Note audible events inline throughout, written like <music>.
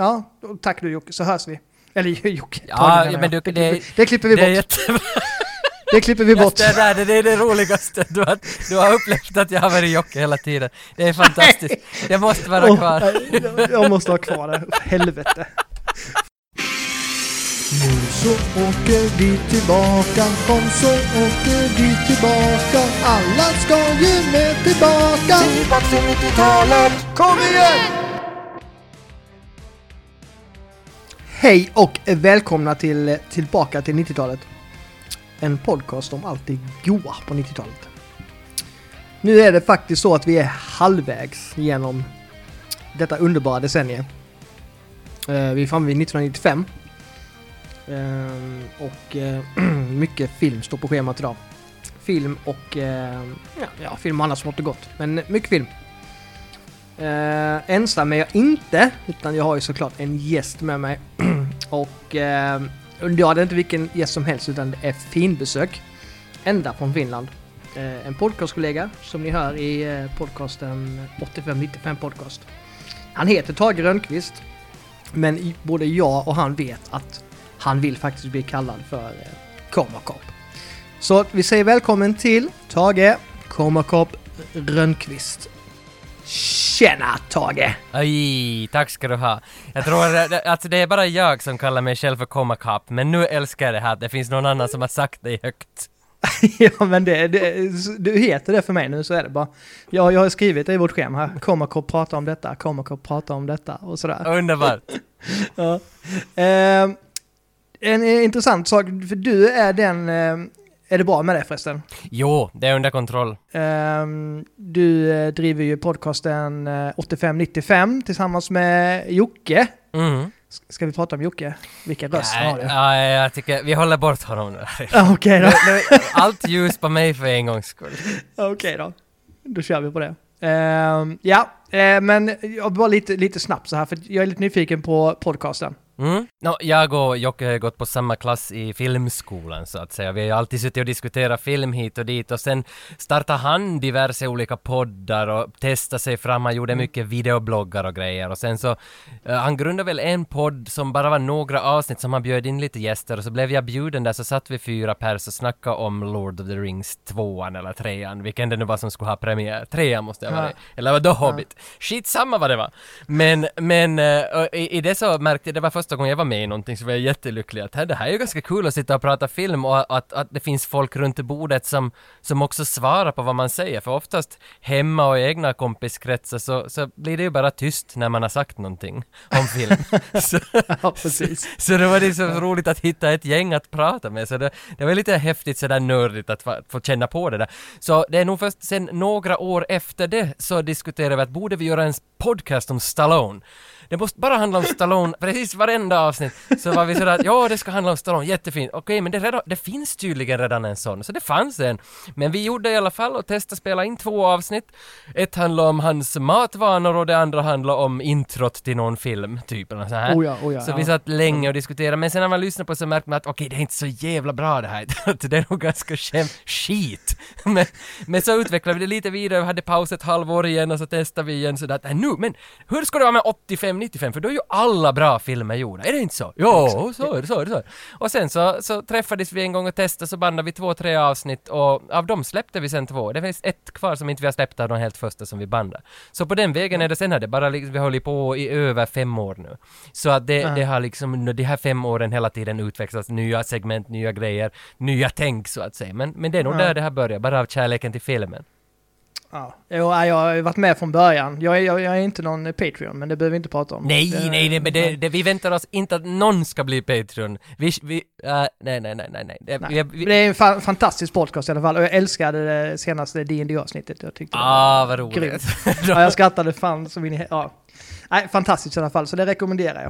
Ja, tack du Jocke, så hörs vi. Eller <laughs> Jocke, Ja, men jag. du- det, det- klipper, det klipper vi Det är bort. jättebra. <laughs> Det klipper vi bort. Just det där, det är det roligaste. Du har, du har upplevt att jag har varit Jocke hela tiden. Det är fantastiskt. Det måste vara kvar. jag måste ha kvar det, helvete. Nu så åker vi tillbaka, kom så åker vi tillbaka. Alla ska ju med tillbaka. Tillbaka till 90-talet. Kom igen! Hej och välkomna till Tillbaka till 90-talet. En podcast om allt det goa på 90-talet. Nu är det faktiskt så att vi är halvvägs genom detta underbara decennium. Eh, vi är framme vid 1995. Ehm, och eh, <clears throat> mycket film står på schemat idag. Film och eh, ja, film och annat smått och gott. Men mycket film. Eh, ensam är jag inte, utan jag har ju såklart en gäst med mig. <clears throat> och eh, ja, det är inte vilken gäst som helst, utan det är finbesök. Ända från Finland. Eh, en podcastkollega som ni hör i eh, podcasten 8595 podcast. Han heter Tage Rönnqvist. Men både jag och han vet att han vill faktiskt bli kallad för eh, Komakop. Så vi säger välkommen till Tage Komakop Rönnqvist. Tjena Tage! Aj, tack ska du ha. Jag tror att alltså det är bara jag som kallar mig själv för Comacap, men nu älskar jag det här att det finns någon annan som har sagt det högt. <laughs> ja men det, det, du heter det för mig nu så är det bara. Jag, jag har skrivit det i vårt schema här. Komakop prata om detta, Komakop prata om detta och sådär. Underbart. <laughs> Ja. Eh, en intressant sak, för du är den... Eh, är det bra med det förresten? Jo, det är under kontroll. Eh, du eh, driver ju podcasten eh, 8595 tillsammans med Jocke. Mm. Ska vi prata om Jocke? Vilken röst han har Nej, du? ja, jag tycker vi håller bort honom nu. <laughs> Okej då. Nu- nu- Allt ljus på mig för en gångs skull. Okej då. Då kör vi på det. Eh, ja, eh, men jag bara lite, lite snabbt så här, för jag är lite nyfiken på podcasten. Mm. No, jag och Jocke har gått på samma klass i filmskolan så att säga. Vi har ju alltid suttit och diskuterat film hit och dit och sen startade han diverse olika poddar och testade sig fram. Han gjorde mycket videobloggar och grejer och sen så eh, han grundade väl en podd som bara var några avsnitt som han bjöd in lite gäster och så blev jag bjuden där så satt vi fyra pers och snackade om Lord of the Rings tvåan eller trean, vilken det nu var som skulle ha premiär. Trean måste jag vara Ja. eller vadå Hobbit? Skitsamma vad det var. Men, men och i, i det så märkte jag, det var första gången jag var med i någonting så var jag jättelycklig att "Här, det här är ju ganska kul att sitta och prata film och att, att det finns folk runt bordet som, som också svarar på vad man säger. För oftast hemma och i egna kompiskretsar så, så blir det ju bara tyst när man har sagt någonting om film. <laughs> så, Ja, precis. så det var så roligt att hitta ett gäng att prata med. Så det, det var lite häftigt sådär nördigt att få, få känna på det där. Så det är nog först sen några år efter det så diskuterade vi att borde vi göra en podcast om Stallone? Det måste bara handla om Stallone, precis varenda avsnitt. Så var vi sådär att ja, det ska handla om Stallone, jättefint. Okej, men det, redan, det finns tydligen redan en sån, så det fanns en. Men vi gjorde i alla fall och testade spela in två avsnitt. Ett handlade om hans matvanor och det andra handlade om introt till någon film, typ. Eller så här. Oh ja, oh ja, så ja. vi satt länge och diskuterade, men sen när man lyssnade på så märkte man att okej, det är inte så jävla bra det här. <laughs> Att det är nog ganska skäm, skit. <laughs> Men, men så utvecklade vi det lite vidare, vi hade paus ett halvår igen och så testade vi igen sådär att "Äh, nu, men hur ska det vara med 85-95? För då är ju alla bra filmer gjorda, är det inte så? Jo, så är det, så är det, så är det. Och sen så, så träffades vi en gång och testade så bandade vi två, tre avsnitt och av dem släppte vi sen två. Det finns ett kvar som inte vi har släppt av de helt första som vi bandade. Så på den vägen är det sen har det bara liksom, vi har hållit på i över fem år nu. Så att det, det har liksom, de här fem åren hela tiden utvecklats nya segment, nya grejer, nya tänk så att säga. Men, men det är nog Ja. där det här börjar, bara av kärleken till filmen. Ja. Nej, jag har varit med från början. Jag är, jag, jag är inte någon Patreon, men det behöver vi inte prata om. Nej, Det- nej, nej, men det, det, vi väntar oss inte att någon ska bli Patreon. Vi, vi, äh, nej, nej, nej, nej, nej. Det, Nej. vi, Det är en fa fantastisk podcast i alla fall och jag älskade det senaste dd avsnittet Jag tyckte det ah, var vad roligt. grymt. <laughs> Ja, jag skrattade fan som in i... Ja. Nej, fantastiskt i alla fall, så det rekommenderar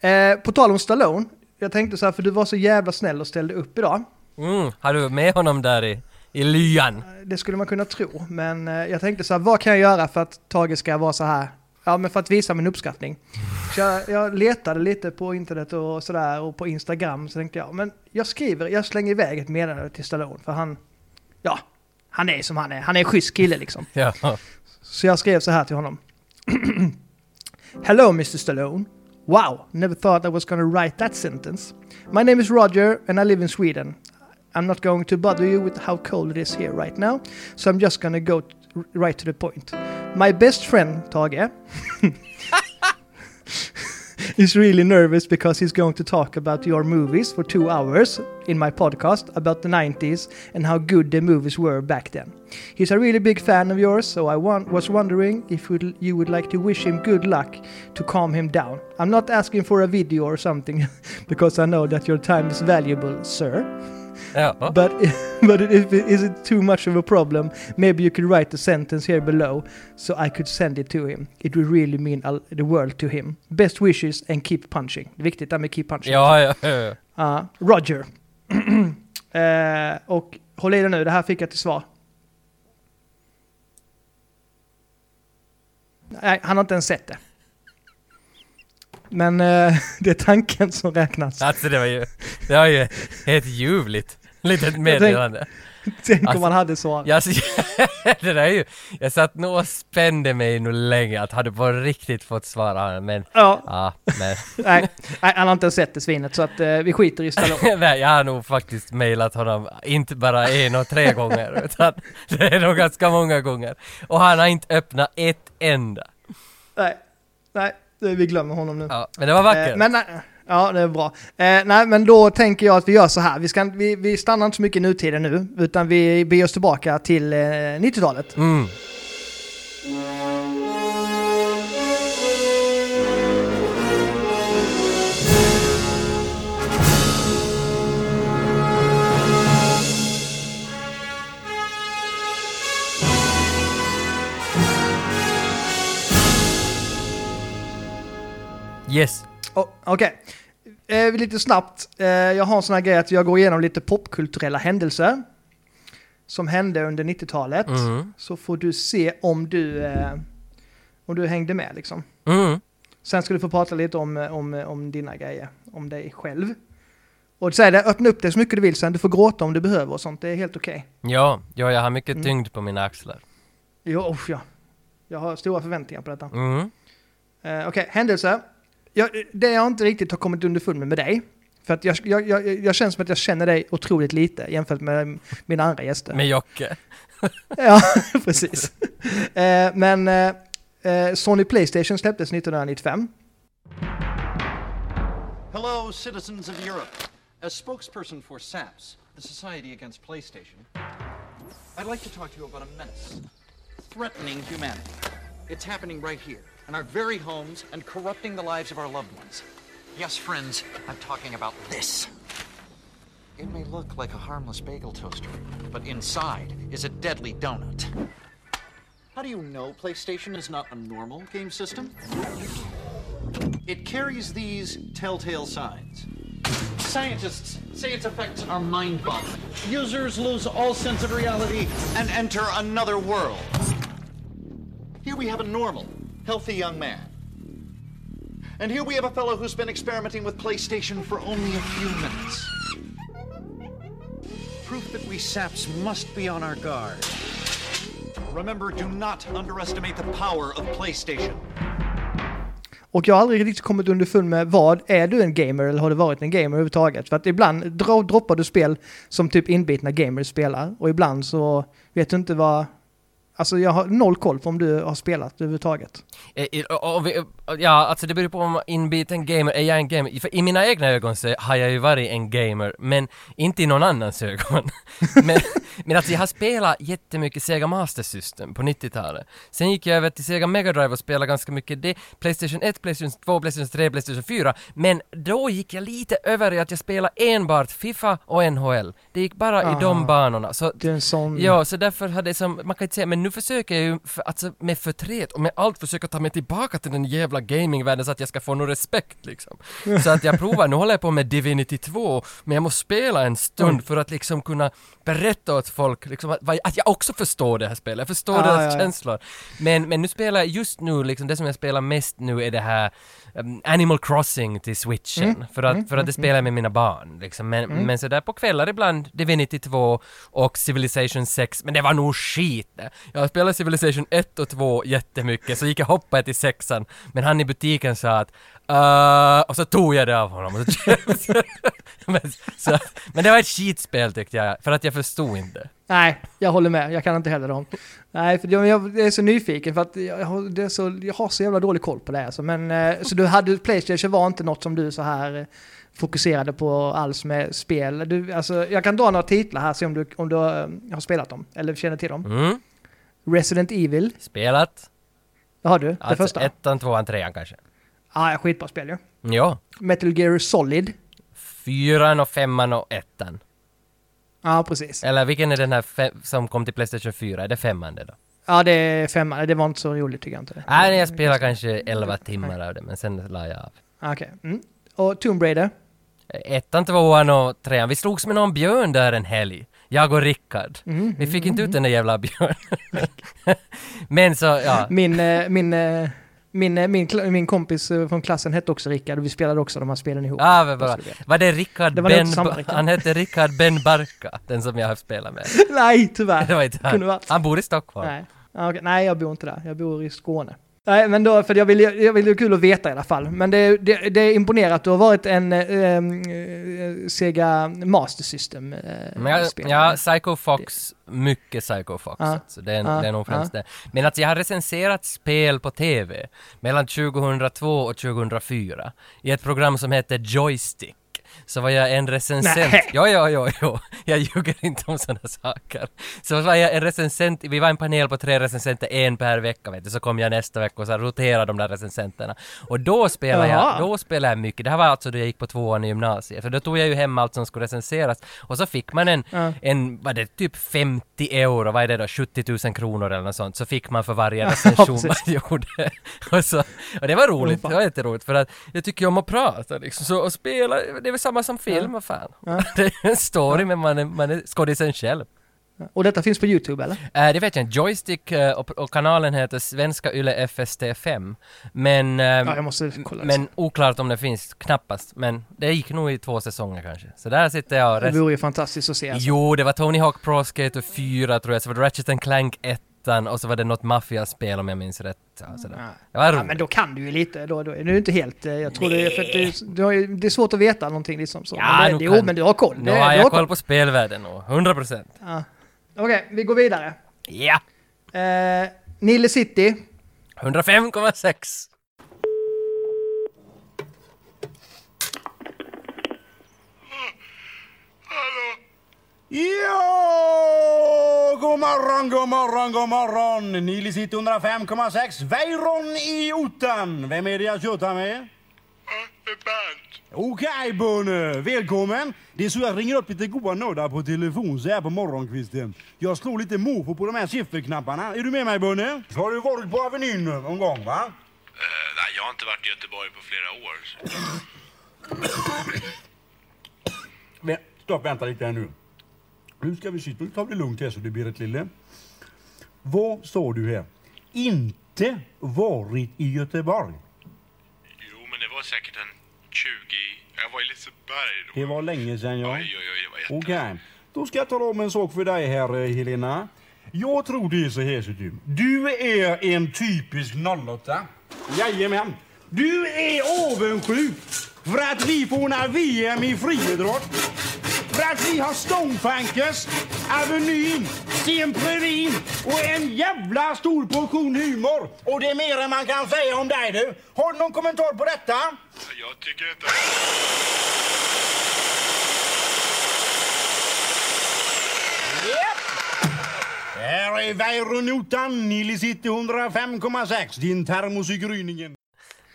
jag. Eh, på tal om Stallone, jag tänkte så här, för du var så jävla snäll och ställde upp idag. Mm, har du med honom där i, i lyan? Det skulle man kunna tro, men eh, jag tänkte så här, vad kan jag göra för att Tage ska vara så här? Ja, men för att visa min uppskattning. Så jag, jag letade lite på internet och sådär och på Instagram så tänkte jag, men jag skriver, jag slänger iväg ett meddelande till Stallone för han, ja, han är som han är. Han är en schysst kille liksom. Ja. Så jag skrev så här till honom. <clears throat> Hello Mr Stallone. Wow, never thought I was gonna write that sentence. My name is Roger and I live in Sweden. I'm not going to bother you with how cold it is here right now, so I'm just gonna go right to the point. My best friend, Tage, <laughs> is really nervous because he's going to talk about your movies for two hours in my podcast about the 90s and how good the movies were back then. He's a really big fan of yours, so I was wondering if you would like to wish him good luck to calm him down. I'm not asking for a video or something <laughs> because I know that your time is valuable, sir. Ja. But <laughs> but if it, is it too much of a problem, maybe you could write the sentence here below so I could send it to him. It would really mean all, the world to him. Best wishes and keep punching. Det är viktigt där med keep punching. Ja, ja, ja, ja. Ja, Roger. <clears throat> Eh, och håll i dig nu, det här fick jag till svar. Nej, han har inte ens sett det. Men eh, <laughs> det är tanken som räknas. Alltså det var ju, det var ju helt ljuvligt. Litet meddelande. Tänk om alltså- man hade så. Ja, alltså, <laughs> det där är ju, jag satt nog och spände mig nog länge att hade på riktigt fått svara men, Ja, ja, men, <laughs> nej, nej, han har inte sett det svinet så att eh, vi skiter i Stallone. nej, jag har nog faktiskt mejlat honom, inte bara en och tre gånger, utan det är nog ganska många gånger. Och han har inte öppnat ett enda. nej, nej, vi glömmer honom nu. Ja, men det var vackert. Eh, men nej, ja, det är bra. Eh, nej, men då tänker jag att vi gör så här. Vi, ska, vi, vi stannar inte så mycket i nutiden nu, utan vi beger oss tillbaka till eh, 90-talet. Mm. Yes. Oh, Okej. Eh, lite snabbt. Eh, jag har en sån här grej att jag går igenom lite popkulturella händelser som hände under 90-talet. Mm. Så får du se om du, eh, om du hängde med liksom. Mm. Sen ska du få prata lite om, eh, om, eh, om dina grejer, om dig själv. Och säg det, öppna upp det så mycket du vill sen. Du får gråta om du behöver och sånt. Det är helt okej. Ja, ja, jag har mycket Mm. tyngd på mina axlar. Jo, usch, ja. Jag har stora förväntningar på detta. Mm. Eh, Okej, händelse. Jag, det jag inte riktigt har kommit underfund med med dig. För att jag, jag, jag, jag känner som att jag känner dig otroligt lite jämfört med mina andra gäster. Med Jocke. <laughs> Ja, <laughs> precis. Eh, men eh, eh, Sony Playstation släpptes 1995. Hello, citizens of Europe. As spokesperson for SAPS, the Society Against PlayStation, I'd like to talk to you about a menace threatening humanity. It's happening right here, in our very homes, and corrupting the lives of our loved ones. Yes, friends, I'm talking about this. It may look like a harmless bagel toaster, but inside is a deadly donut. How do you know PlayStation is not a normal game system? It carries these telltale signs. Scientists say its effects are mind boggling. Users lose all sense of reality and enter another world. Here we have a normal, healthy young man. And here we have a fellow who's been experimenting with PlayStation for only a few minutes. Proof that we saps must be on our guard. Remember, do not underestimate the power of PlayStation. Och jag har aldrig riktigt kommit underfund med vad, är du en gamer eller har du varit en gamer överhuvudtaget? För att ibland dro droppar du spel som typ inbitna gamers spelar och ibland så vet du inte vad... Alltså jag har noll koll på om du har spelat överhuvudtaget. Eh, och vi- Ja, alltså det beror på om inbiten gamer, är jag en gamer? För i mina egna ögon så har jag ju varit en gamer, men inte i någon annans ögon. <laughs> men, men alltså jag har spelat jättemycket Sega Master System på 90-talet. Sen gick jag över till Sega Mega Drive och spelade ganska mycket det, Playstation 1, Playstation 2, Playstation 3, Playstation 4. Men då gick jag lite över i att jag spelade enbart FIFA och NHL. Det gick bara i de Ah. banorna. Så Du är en sån... Ja, så därför hade jag som, man kan inte säga, men nu försöker jag ju för, alltså, med förtret och med allt försöka ta mig tillbaka till den jävla gamingvärlden så att jag ska få någon respekt liksom. Så att jag provar, nu håller jag på med Divinity 2, men jag måste spela en stund Oj. för att liksom kunna berätta åt folk liksom att, att jag också förstår det här spelet, jag förstår Ja, deras ja, ja. känslor. Men, men nu spelar jag, just nu liksom, det som jag spelar mest nu är det här um, Animal Crossing till switchen. Mm, För, att, mm, för att det spelar jag med mina barn. Liksom. Men, Mm. men sådär på kvällar ibland Divinity 2 och Civilization 6. Men det var nog skit. Jag spelade Civilization 1 och 2 jättemycket, så gick jag hoppade till sexan. Men han i butiken sa att Uh, och så tog jag det av honom. Och så, <laughs> men, så, men det var ett skitspel tyckte jag, för att jag förstod inte. Nej, jag håller med. Jag kan inte heller dem. Nej, för jag, jag är så nyfiken för att jag har, så, jag har så jävla dålig koll på det. Alltså. Men, eh, så du hade, Playstation var inte något som du så här eh, fokuserade på alls med spel? Du, alltså, jag kan dra några titlar här, se om du, om du eh, har spelat dem, eller känner till dem. Mm. Resident Evil, Spelat. det har du, det Alltså första. ettan, tvåan, trean kanske. Ja, skitbra spel ju. Ja. Metal Gear Solid. Fyran och femman och ettan. Ja, precis. Eller vilken är den här fe- som kom till Playstation 4? Är det femman det då? Ja, det är femman. Det var inte så roligt tycker jag inte. Nej, jag spelade kanske 11 timmar av det, men sen la jag av. Okej. Mm. Och Tomb Raider. Ettan, tvåan och trean. Vi slogs med någon björn där en helg. Jag och Rickard. Mm, Vi fick inte ut den där jävla björnen. <laughs> men så, ja. Min, eh, min, eh, min, eh, min, min kompis eh, från klassen hette också Rickard och vi spelade också de här spelen ihop. Ah, vad bra. Var det Rickard Det var Ben... samma Rickard. Han hette Rickard Ben Barka, den som jag har spelat med. <laughs> Nej, tyvärr. Det var inte Kunde han. varit. Han bor i Stockholm. Nej. Okej. Nej, jag bor inte där. Jag bor i Skåne. Nej, men då, för jag vill, ju- jag vill ju kul att veta i alla fall. Men det, det, det är imponerat att du har varit en eh, eh, Sega Master System eh, Men jag, ja, Psycho Fox, mycket Psycho Fox. Ja. Alltså, det, är, Ja, det är nog främst det. Men att jag har recenserat spel på TV mellan 2002 och 2004 i ett program som heter Joystick. Så var jag en recensent. Nej. Jo, jo, jo, jo. Jag ljuger inte om sådana saker. Så var jag en recensent, vi var en panel på tre recensenter, en per vecka vet du. Så kom jag nästa vecka och så roterade de där recensenterna. Och då spelade jag, då spelade jag mycket. Det här var alltså då jag gick på tvåan i gymnasiet. För då tog jag ju hem allt som skulle recenseras. Och så fick man en, Ja. en vad det typ 50 euro, vad är det då, 70 000 kronor eller något sånt. Så fick man för varje <laughs> recension man precis. gjorde. <laughs> och, så, och det var roligt, det var jätteroligt. För att jag tycker om att prata liksom. Så att spela, det väl samma som film, vad fan. <laughs> Det är en story men man är, man är skådisen själv. Och detta finns på YouTube eller? Äh, det vet jag inte. Joystick eh, och, och kanalen heter Svenska Yle FST5. Men, eh, Ja, men oklart om det finns, knappast. Men det gick nog i två säsonger kanske. Så där sitter jag och det rest... vore ju fantastiskt att se. Alltså. Jo, det var Tony Hawk Pro Skater 4 tror jag, så var det Ratchet and Clank 1 och så var det något maffiaspel om jag minns rätt. Ja, så det, det var Ja, men då kan du ju lite. Då, då är du inte helt... eh, Jag tror det för att du, har ju, det är svårt att veta någonting liksom. Så. Ja, men det, kan- jo, men du har koll. Nu Det- har jag har koll på spelvärlden och 100 procent. Ja. Okej, vi går vidare. Ja! Eh, Nile City. 105,6! Ja, god morgon, god morgon, god morgon. Nili City 105,6. Weiron i Ottan. Vem är det jag tjötar med? Okej, Bunne. Välkommen. Det är så jag ringer upp lite goa nördar på telefon så här på morgonkvisten. Jag slår lite mofo på de här sifferknapparna. Är du med mig, Bunne? Har du varit på Avenyn någon gång, va? Eh, nej, jag har inte varit i Göteborg på flera år. Men, stopp, vänta lite här nu. Nu ska vi sitta, vi det lugnt här så blir ett lille. Vad sa du här? Inte varit i Göteborg. Jo, men det var säkert en 20... Jag var i Liseberg då. Det var länge sedan, ja. Oj, oj, oj, det var Okej, jättelänge. då ska jag tala om en sak för dig här, eh, Helena. Jag tror det är så här, ser du. Du är en typisk 08. Jajamän. Du är avundsjuk för att vi får några VM i friidrott. För att vi har Stonefankers, Avenyn, Sten Previn och en jävla stor portion humor. Och det är mer än man kan säga om dig du. Har du någon kommentar på detta? Jag tycker inte... Här är Väironotan, Nili City 105,6, din termos i gryningen.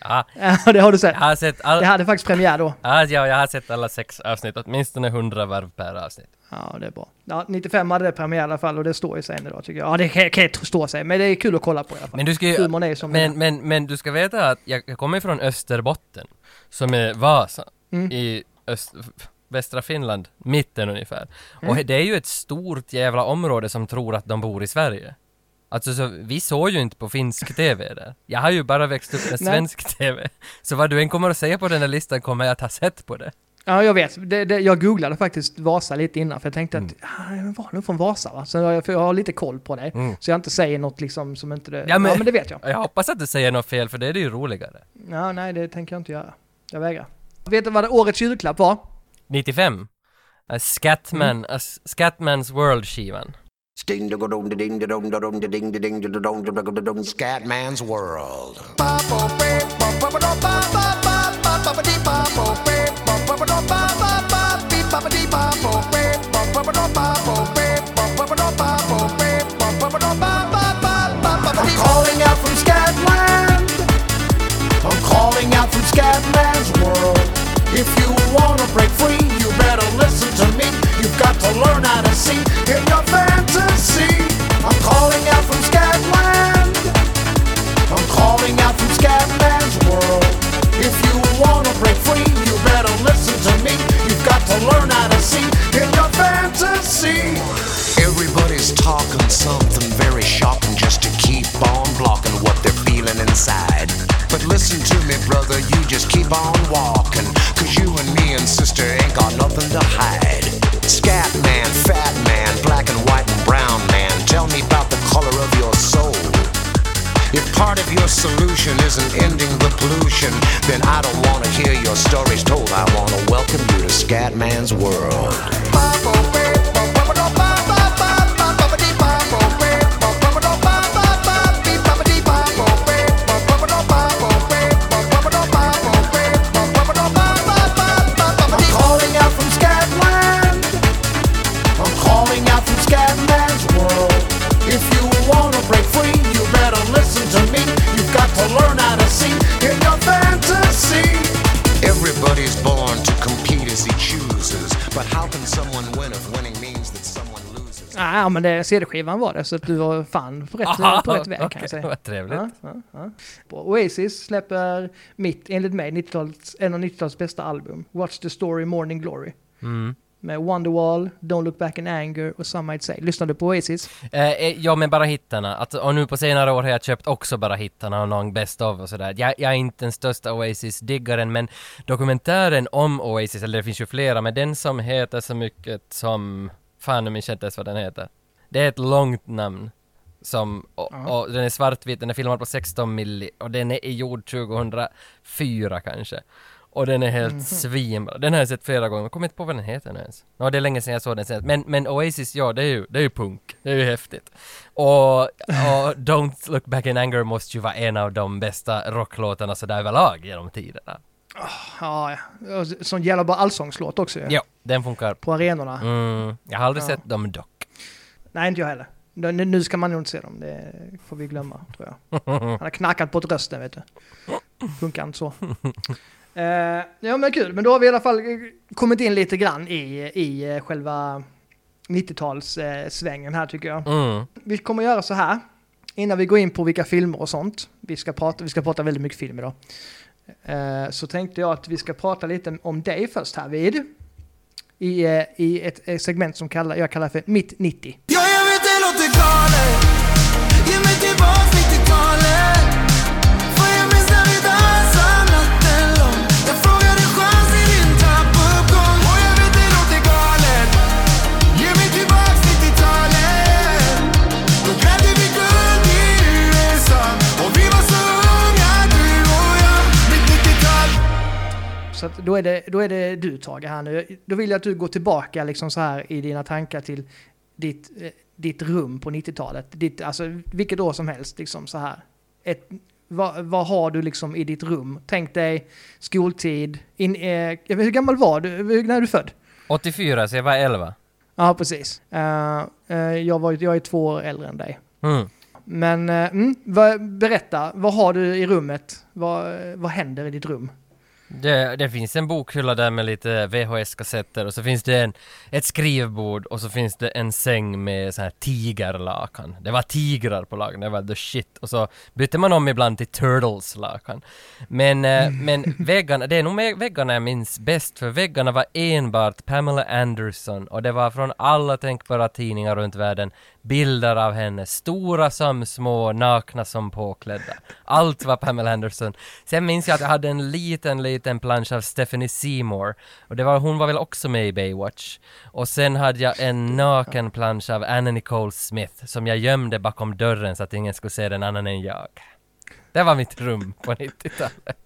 Ja, Ja, det har du sett. jag har sett all... Det hade faktiskt premiär då. Ja, ja, jag har sett alla sex avsnitt, åtminstone 100 varv per avsnitt. Ja, det är bra. Ja, 95 hade det premiär i alla fall och det står ju sig än idag tycker jag. Ja, det kan, kan stå sig, men det är kul att kolla på i alla fall. Men du ska ju... Men, är. men, men du ska veta att jag, jag kommer från Österbotten, som är Vasa, Mm. i öst, västra Finland, mitten ungefär. Mm. Och det är ju ett stort jävla område som tror att de bor i Sverige. Alltså så, vi såg ju inte på finsk TV där. Jag har ju bara växt upp med svensk TV. Så vad du än kommer att säga på den här listan kommer jag att ha sett på det. Ja, jag vet. Det, det, jag googlade faktiskt Vasa lite innan, för jag tänkte Mm. att ah, jag var nog från Vasa va? Så jag, för jag har lite koll på det. Mm. Så jag inte säger något liksom som inte det... Ja, men- ja, men det vet jag. Jag hoppas att du säger något fel för det är det ju roligare. Ja, nej, det tänker jag inte göra. Jag vägrar. Vet du vad det årets julklapp var? 95. Uh, Scatman, uh, Scatmans World-skivan. Scatman's World. I'm calling out from Scatland. I'm calling out from Scatman's World. If you talking something very shocking just to keep on blocking what they're feeling inside. But listen to me, brother, you just keep on walking. Cause you and me and sister ain't got nothing to hide. Scat man, fat man, black and white and brown man, tell me about the color of your soul. If part of your solution isn't ending the pollution, then I don't want to hear your stories told. I want to welcome you to Scatman's world. I'm Ja, men det, CD-skivan var det, så att du var fan på rätt, på rätt väg kan Okej, jag säga. Vad trevligt. Ja, ja, ja. Oasis släpper mitt, enligt mig, 90-talets, en av 90-talets bästa album. Watch the story Morning Glory. Mm. Med Wonderwall, Don't look back in anger och Some might say. Lyssnar du på Oasis? Eh, eh, ja, men bara hittarna. Att, och nu på senare år har jag köpt också bara hittarna och någon best of och sådär. Jag, jag är inte den största Oasis-diggaren, men dokumentären om Oasis, eller det finns ju flera, men den som heter så mycket som... Fan, nu minns jag inte ens vad den heter. Det är ett långt namn. Som, och, och den är svartvit, den är filmad på 16 milli och den är gjord 2004 kanske. Och den är helt svinbra. Den har jag sett flera gånger, jag kommer inte på vad den heter nu ens. Ja, det är länge sedan jag såg den senast. Men, men Oasis, ja, det är ju, det är ju punk. Det är ju häftigt. Och, och Don't Look Back in Anger måste ju vara en av de bästa rocklåtarna sådär överlag genom tiderna. Ja, ja. Och Sån jävla bra allsångslåt också. Ja, den funkar. På arenorna. Mm, jag har aldrig Ja. sett dem dock. Nej, inte jag heller. Nu ska man nog inte se dem, det får vi glömma tror jag. Han har knackat på rösten vet du. Funkar inte så. <laughs> Eh, ja men kul, men då har vi i alla fall eh, kommit in lite grann i, i eh, själva 90-talssvängen här tycker jag. Mm. Vi kommer göra så här, innan vi går in på vilka filmer och sånt. Vi ska prata, vi ska prata väldigt mycket film idag. Eh, så tänkte jag att vi ska prata lite om dig först här vid. I, eh, i ett, eh, segment som kallar, jag kallar för Mitt 90. Ja, jag vet det låter galet Ge mig tillbaks Så då, är det, då är det du Tage här nu. Då vill jag att du går tillbaka liksom så här i dina tankar till ditt, eh, ditt rum på 90-talet. Ditt, alltså vilket år som helst liksom så här. Ett, vad, vad har du liksom i ditt rum? Tänk dig skoltid. In, eh, hur gammal var du? När är du född? 84, så jag var 11. Ja, precis. Eh, eh, jag, var, jag är två år äldre än dig. Mm. Men eh, mm, berätta, vad har du i rummet? Vad, vad händer i ditt rum? Det, det finns en bokhylla där med lite VHS-kassetter och så finns det en, ett skrivbord och så finns det en säng med så här tigerlakan. Det var tigrar på lakan, det var the shit. Och så bytte man om ibland till turtles-lakan. Men, eh, <laughs> men väggarna, det är nog väggarna jag minns bäst för väggarna var enbart Pamela Anderson och det var från alla tänkbara tidningar runt världen bilder av henne, stora som små, nakna som påklädda. Allt var Pamela Anderson. Sen minns jag att jag hade en liten, liten plansch av Stephanie Seymour. Och det var, hon var väl också med i Baywatch. Och sen hade jag en naken plansch av Anna Nicole Smith som jag gömde bakom dörren så att ingen skulle se den annan än jag. Det var mitt rum på 90-talet.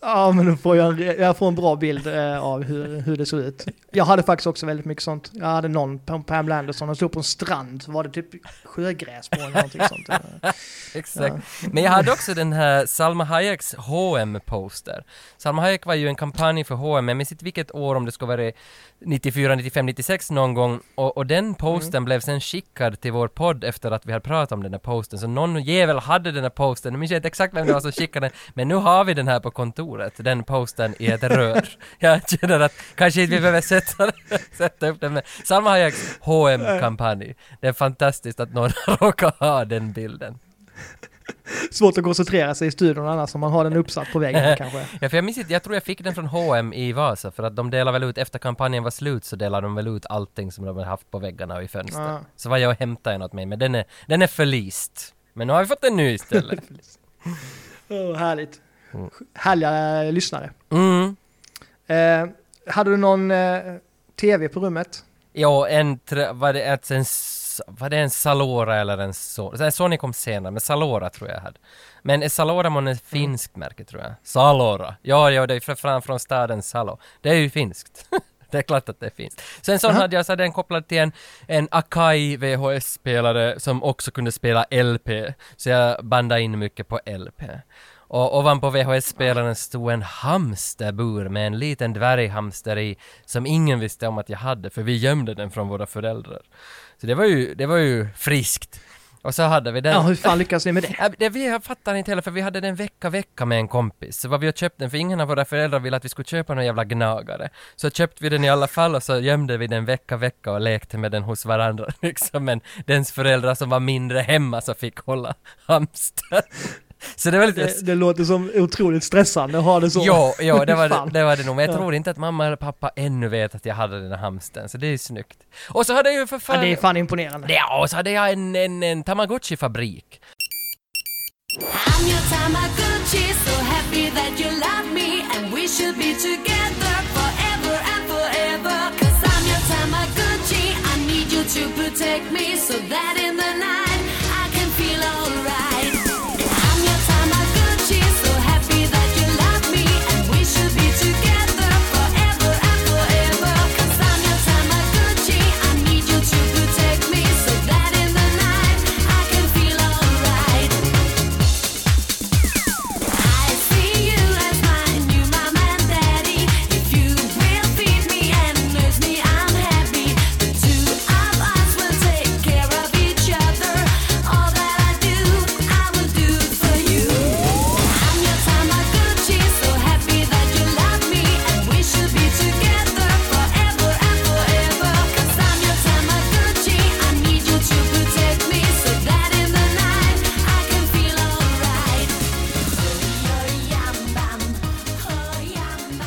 Ja, men då får jag, jag får en bra bild eh, av hur, hur det såg ut. Jag hade faktiskt också väldigt mycket sånt. Jag hade någon, Pam- Pamela Anderson, hon stod på en strand, var det typ sjögräs på eller någonting sånt. <laughs> Exakt. Men jag hade också den här Salma Hayeks hm poster Salma Hayek var ju en kampanj för H&M, jag minns inte vilket år, om det skulle vara 94, 95, 96 någon gång. Och, och den posten blev sen skickad till vår podd efter att vi hade pratat om den här posten. Så någon jävel hade den här posten, jag minns inte exakt vem det var som skickade den, men nu har vi den här på kontoret, den posten i ett rör. <laughs> Jag känner att kanske inte vi behöver sätta, <laughs> sätta upp den, men Salma Hayeks hm kampanj Det är fantastiskt att någon <laughs> råkar ha den bilden. Svårt att koncentrera sig i studion annars om man har den uppsatt på väggen kanske. Ja, för jag minns inte, jag tror jag fick den från H&M i Vasa för att de delade väl ut, efter kampanjen var slut så delade de väl ut allting som de hade haft på väggarna och i fönster. Ja. Så var jag och hämtade en åt mig, men den är, den är förlist. Men nu har vi fått en ny istället. Oh, härligt. Härliga lyssnare. Mm. Eh, hade du någon eh, tv på rummet? Ja, en, var det ett, en, var det en Salora eller en Sony? Sony kom senare, men Salora tror jag hade. Men är Salora månne ett finskt märke tror jag? Salora. Ja, ja, det är fram från staden Salo. Det är ju finskt. <laughs> det är klart att det är finskt. Sen så hade jag så hade den kopplad till en, en Akai VHS-spelare som också kunde spela LP. Så jag bandade in mycket på LP. Och ovanpå VHS-spelaren stod en hamsterbur med en liten dvärghamster i som ingen visste om att jag hade för vi gömde den från våra föräldrar. Så det var ju, det var ju friskt. Och så hade vi den. Ja, hur fan lyckas ni med det? <laughs> Det vi fattar inte heller, för vi hade den vecka vecka med en kompis. Så var vi och köpte den, för ingen av våra föräldrar ville att vi skulle köpa någon jävla gnagare. Så köpte vi den i alla fall och så gömde vi den vecka vecka och lekte med den hos varandra <laughs> liksom. Men dens föräldrar som var mindre hemma så fick hålla hamster. Så det var lite... det? Det låter som otroligt stressande att ha det så. Ja, ja det, var det, det var det nog. Men jag Ja. tror inte att mamma eller pappa ännu vet att jag hade den här hamstern, så det är snyggt. Och så hade jag ju för fan... Ja, det är fan imponerande. Ja, och så hade jag en, en, en Tamagotchi-fabrik. I'm your Tamagotchi, so happy that you love me, and we should be together forever and forever. Cause I'm your Tamagotchi, I need you to protect me, so that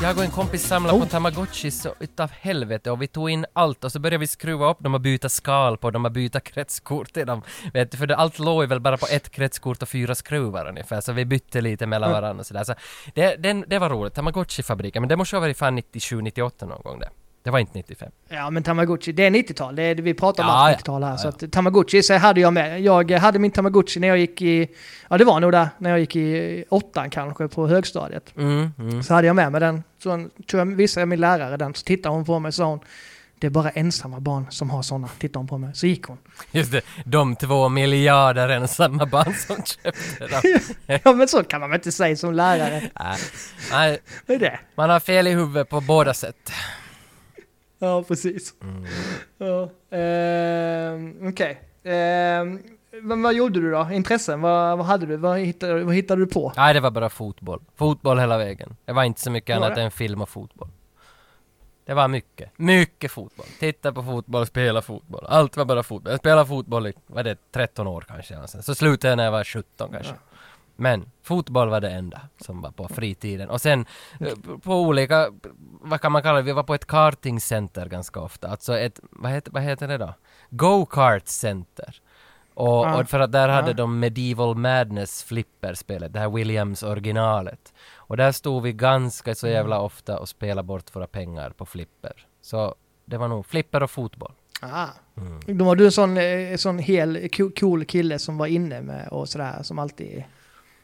Jag och en kompis samlade på Tamagotchi så utav helvete och vi tog in allt och så började vi skruva upp dem och byta skal på dem och byta kretskort till dem. Vet du, för det, allt låg väl bara på ett kretskort och fyra skruvar ungefär så vi bytte lite mellan varandra och sådär. Så det, den, det var roligt, Tamagotchi-fabriken, men det måste ha varit fan 97-98 någon gång det. Det var inte 95. Ja men Tamagotchi, det är 90-tal. Det är, vi pratar om Ja, allt ja. 90-tal här. Ja, Så ja. att Tamagotchi så hade jag med. Jag hade min Tamagotchi när jag gick i, ja det var nog där, när jag gick i åttan kanske på högstadiet. Mm, mm. Så hade jag med mig den. Så tror jag visade jag min lärare den, så tittade hon på mig och sa hon det är bara ensamma barn som har sådana, tittade hon på mig. Så gick hon. Just det, de två miljarder ensamma barn som köpte dem. <laughs> ja men så kan man väl inte säga som lärare. Nej, Nej, Vad är det? man har fel i huvudet på båda sätt. Ja, precis. Mm. Ja, ehm, Okej. Ehm, vad, vad gjorde du då? Intressen? Vad, vad hade du? Vad hittade, vad hittade du på? Nej, det var bara fotboll. Fotboll hela vägen. Det var inte så mycket annat det? än film och fotboll. Det var mycket. Mycket fotboll. Titta på fotboll, spela fotboll. Allt var bara fotboll. Jag spelade fotboll i, vad är det, 13 år kanske. Så slutade jag när jag var 17 kanske. Men fotboll var det enda som var på fritiden. Och sen eh, på olika vad kan man kalla det, vi var på ett kartingcenter ganska ofta. Alltså ett, vad heter, vad heter det då? Go-kart center. Och, Ja. och för att där hade Ja. de Medieval Madness flipperspelet, det här Williams originalet. Och där stod vi ganska så jävla Mm. ofta och spelade bort våra pengar på flipper. Så det var nog flipper och fotboll. Ah. Mm. Då var du en sån, eh, sån hel co- cool kille som var inne med och sådär, som alltid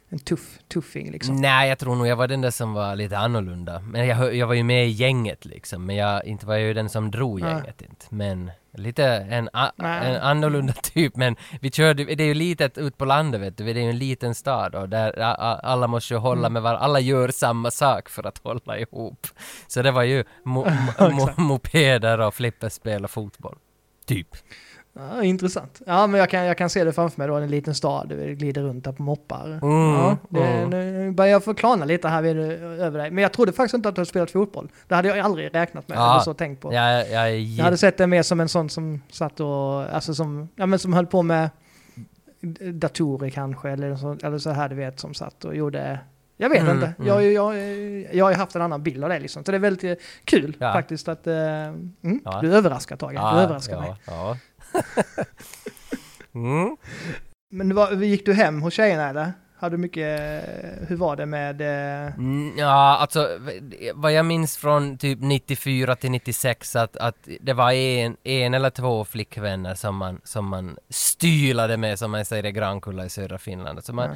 en tuff, tuffing liksom. Nej, jag tror nog jag var den där som var lite annorlunda. Men jag, jag var ju med i gänget liksom, men jag, inte var jag ju den som drog Nej. gänget inte. Men lite en, a, Nej. en annorlunda <laughs> typ, men vi körde, det är ju litet ut på landet vet du, det är ju en liten stad och där a, a, alla måste ju hålla Mm. med varandra, alla gör samma sak för att hålla ihop. Så det var ju mo, <laughs> mo, mo, mopeder och flipperspel och fotboll. Typ. Ja, intressant. Ja, men jag kan, jag kan se det framför mig då, en liten stad, du glider runt där på moppar. Mm, ja, det, mm. Nu börjar jag få klarna lite här vid, över dig. Men jag trodde faktiskt inte att du hade spelat fotboll. Det hade jag aldrig räknat med, Ja. eller så tänkt på. Jag är Jag hade sett det mer som en sån som satt och, alltså som, ja men som höll på med datorer kanske, eller så, eller så här du vet, som satt och gjorde jag vet Mm, inte. mm. Jag, jag, jag har ju haft en annan bild av det liksom. Så det är väldigt kul Ja. faktiskt att... eh, mm, Ja. Du överraskar Tage. du överraskar ja, mig. <laughs> Mm. Men var, gick du hem hos tjejerna eller? Hade du mycket... Hur var det med... eh, Mm, Ja, alltså vad jag minns från typ 94 till 96 att, att det var en, en eller två flickvänner som man, som man stylade med, som man säger i Grankulla i södra Finland. Så man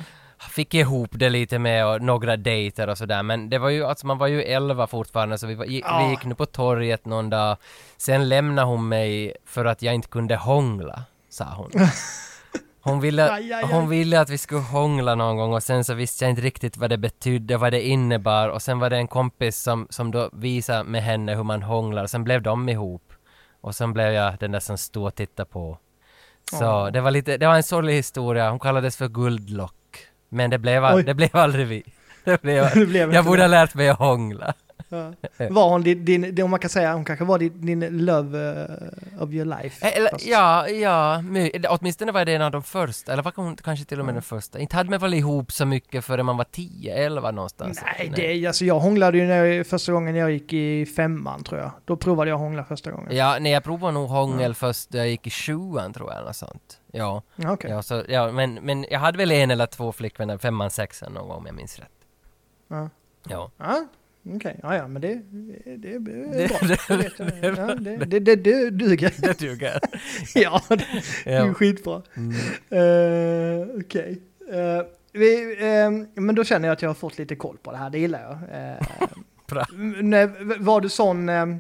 fick ihop det lite med och några dejter och sådär. Men det var ju, alltså man var ju 11 fortfarande så vi, var, gick, Ja. vi gick nu på torget någon dag. Sen lämnade hon mig för att jag inte kunde hångla, sa hon. <laughs> Hon ville, Aj, aj, aj. hon ville att vi skulle hångla någon gång och sen så visste jag inte riktigt vad det betydde, vad det innebar och sen var det en kompis som, som då visade med henne hur man hånglar och sen blev de ihop. Och sen blev jag den där som stod och tittade på. Så Åh. det var lite, det var en sorglig historia, hon kallades för Guldlock. Men det blev, det blev aldrig vi. Det blev, <laughs> Det blev jag borde ha lärt mig att hångla. Ja. Var hon din, din, om man kan säga, hon kanske var din, din love eh, of your life? Eller, ja, ja, åtminstone var det en av de första, eller var hon kanske till och med den första. Inte hade man väl ihop så mycket förrän man var 10, 11 någonstans. Nej, det, alltså jag hånglade ju när jag, första gången jag gick i femman tror jag. Då provade jag hångla första gången. Ja, nej jag provade nog hångel först när jag gick i sjuan tror jag, eller sånt. Ja, Okej. ja, så, ja men, men jag hade väl en eller två flickvänner, femman, sexan någon gång om jag minns rätt. Ja. Ja. Ja, okej. Ja, ja, men det, det, är <laughs> bra. Det- Det. Ja, det, det, det, det duger. Det duger. <laughs> ja, det, är skitbra. Mm. Uh, okej. Eh, vi, ehm, men då känner jag att jag har fått lite koll på det här, det gillar jag. <laughs> Eh, Bra. när, var du sån ehm,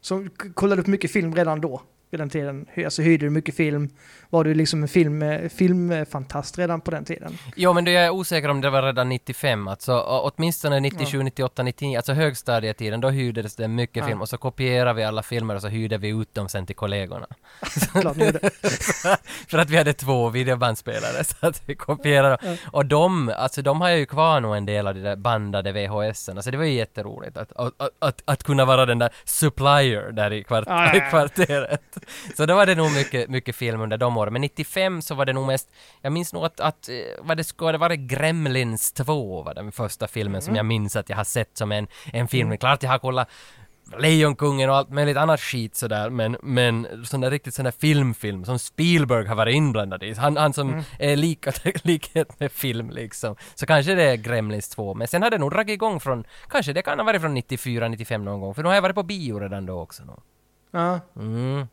som kollade upp mycket film redan då? Vid den tiden? Alltså hyrde du mycket film? Var du liksom en film, filmfantast redan på den tiden? Jo, men då är jag osäker om det var redan 95, alltså åtminstone 97, 98, 99, alltså högstadietiden, då hyrdes det mycket Ja. film och så kopierade vi alla filmer och så hyrde vi ut dem sen till kollegorna. <laughs> Klart ni gjorde. <laughs> För att vi hade två videobandspelare så att vi kopierade dem. Och de, alltså de har jag ju kvar nog en del av de där bandade VHSen, alltså det var ju jätteroligt att, att, att, att, kunna vara den där supplier där i, kvart, Ja, ja, i ja. kvarteret. Så då var det nog mycket, mycket film under de åren, men 95 så var det nog mest, jag minns nog att, att eh, vad det skulle det var det Gremlins 2 var den första filmen som jag minns att jag har sett som en, en film. Klart jag har kollat Lejonkungen och allt möjligt annat skit sådär, men, men sån där riktigt sån där filmfilm som Spielberg har varit inblandad i. Han, han som är lika, <laughs> likhet med film liksom. Så kanske det är Gremlins 2, men sen har det nog dragit igång från, kanske det kan ha varit från 94, 95 någon gång, för nu har jag varit på bio redan då också. Nå. Ja, Mm.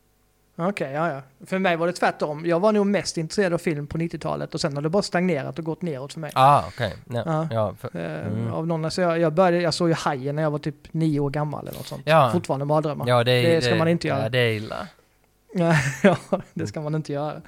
Okej, ja, ja. För mig var det tvärtom. Jag var nog mest intresserad av film på 90-talet och sen har det bara stagnerat och gått neråt för mig. Ah, okej. Ja, Ja. ja. för, Eh, mm. Av någon, alltså jag, jag, började, jag såg ju Hajen när jag var typ nio år gammal eller något sånt. Ja. Fortfarande mardrömmar. ja, det, är- det ska man inte göra. Ja, det är illa. ja, <laughs> det ska man inte göra.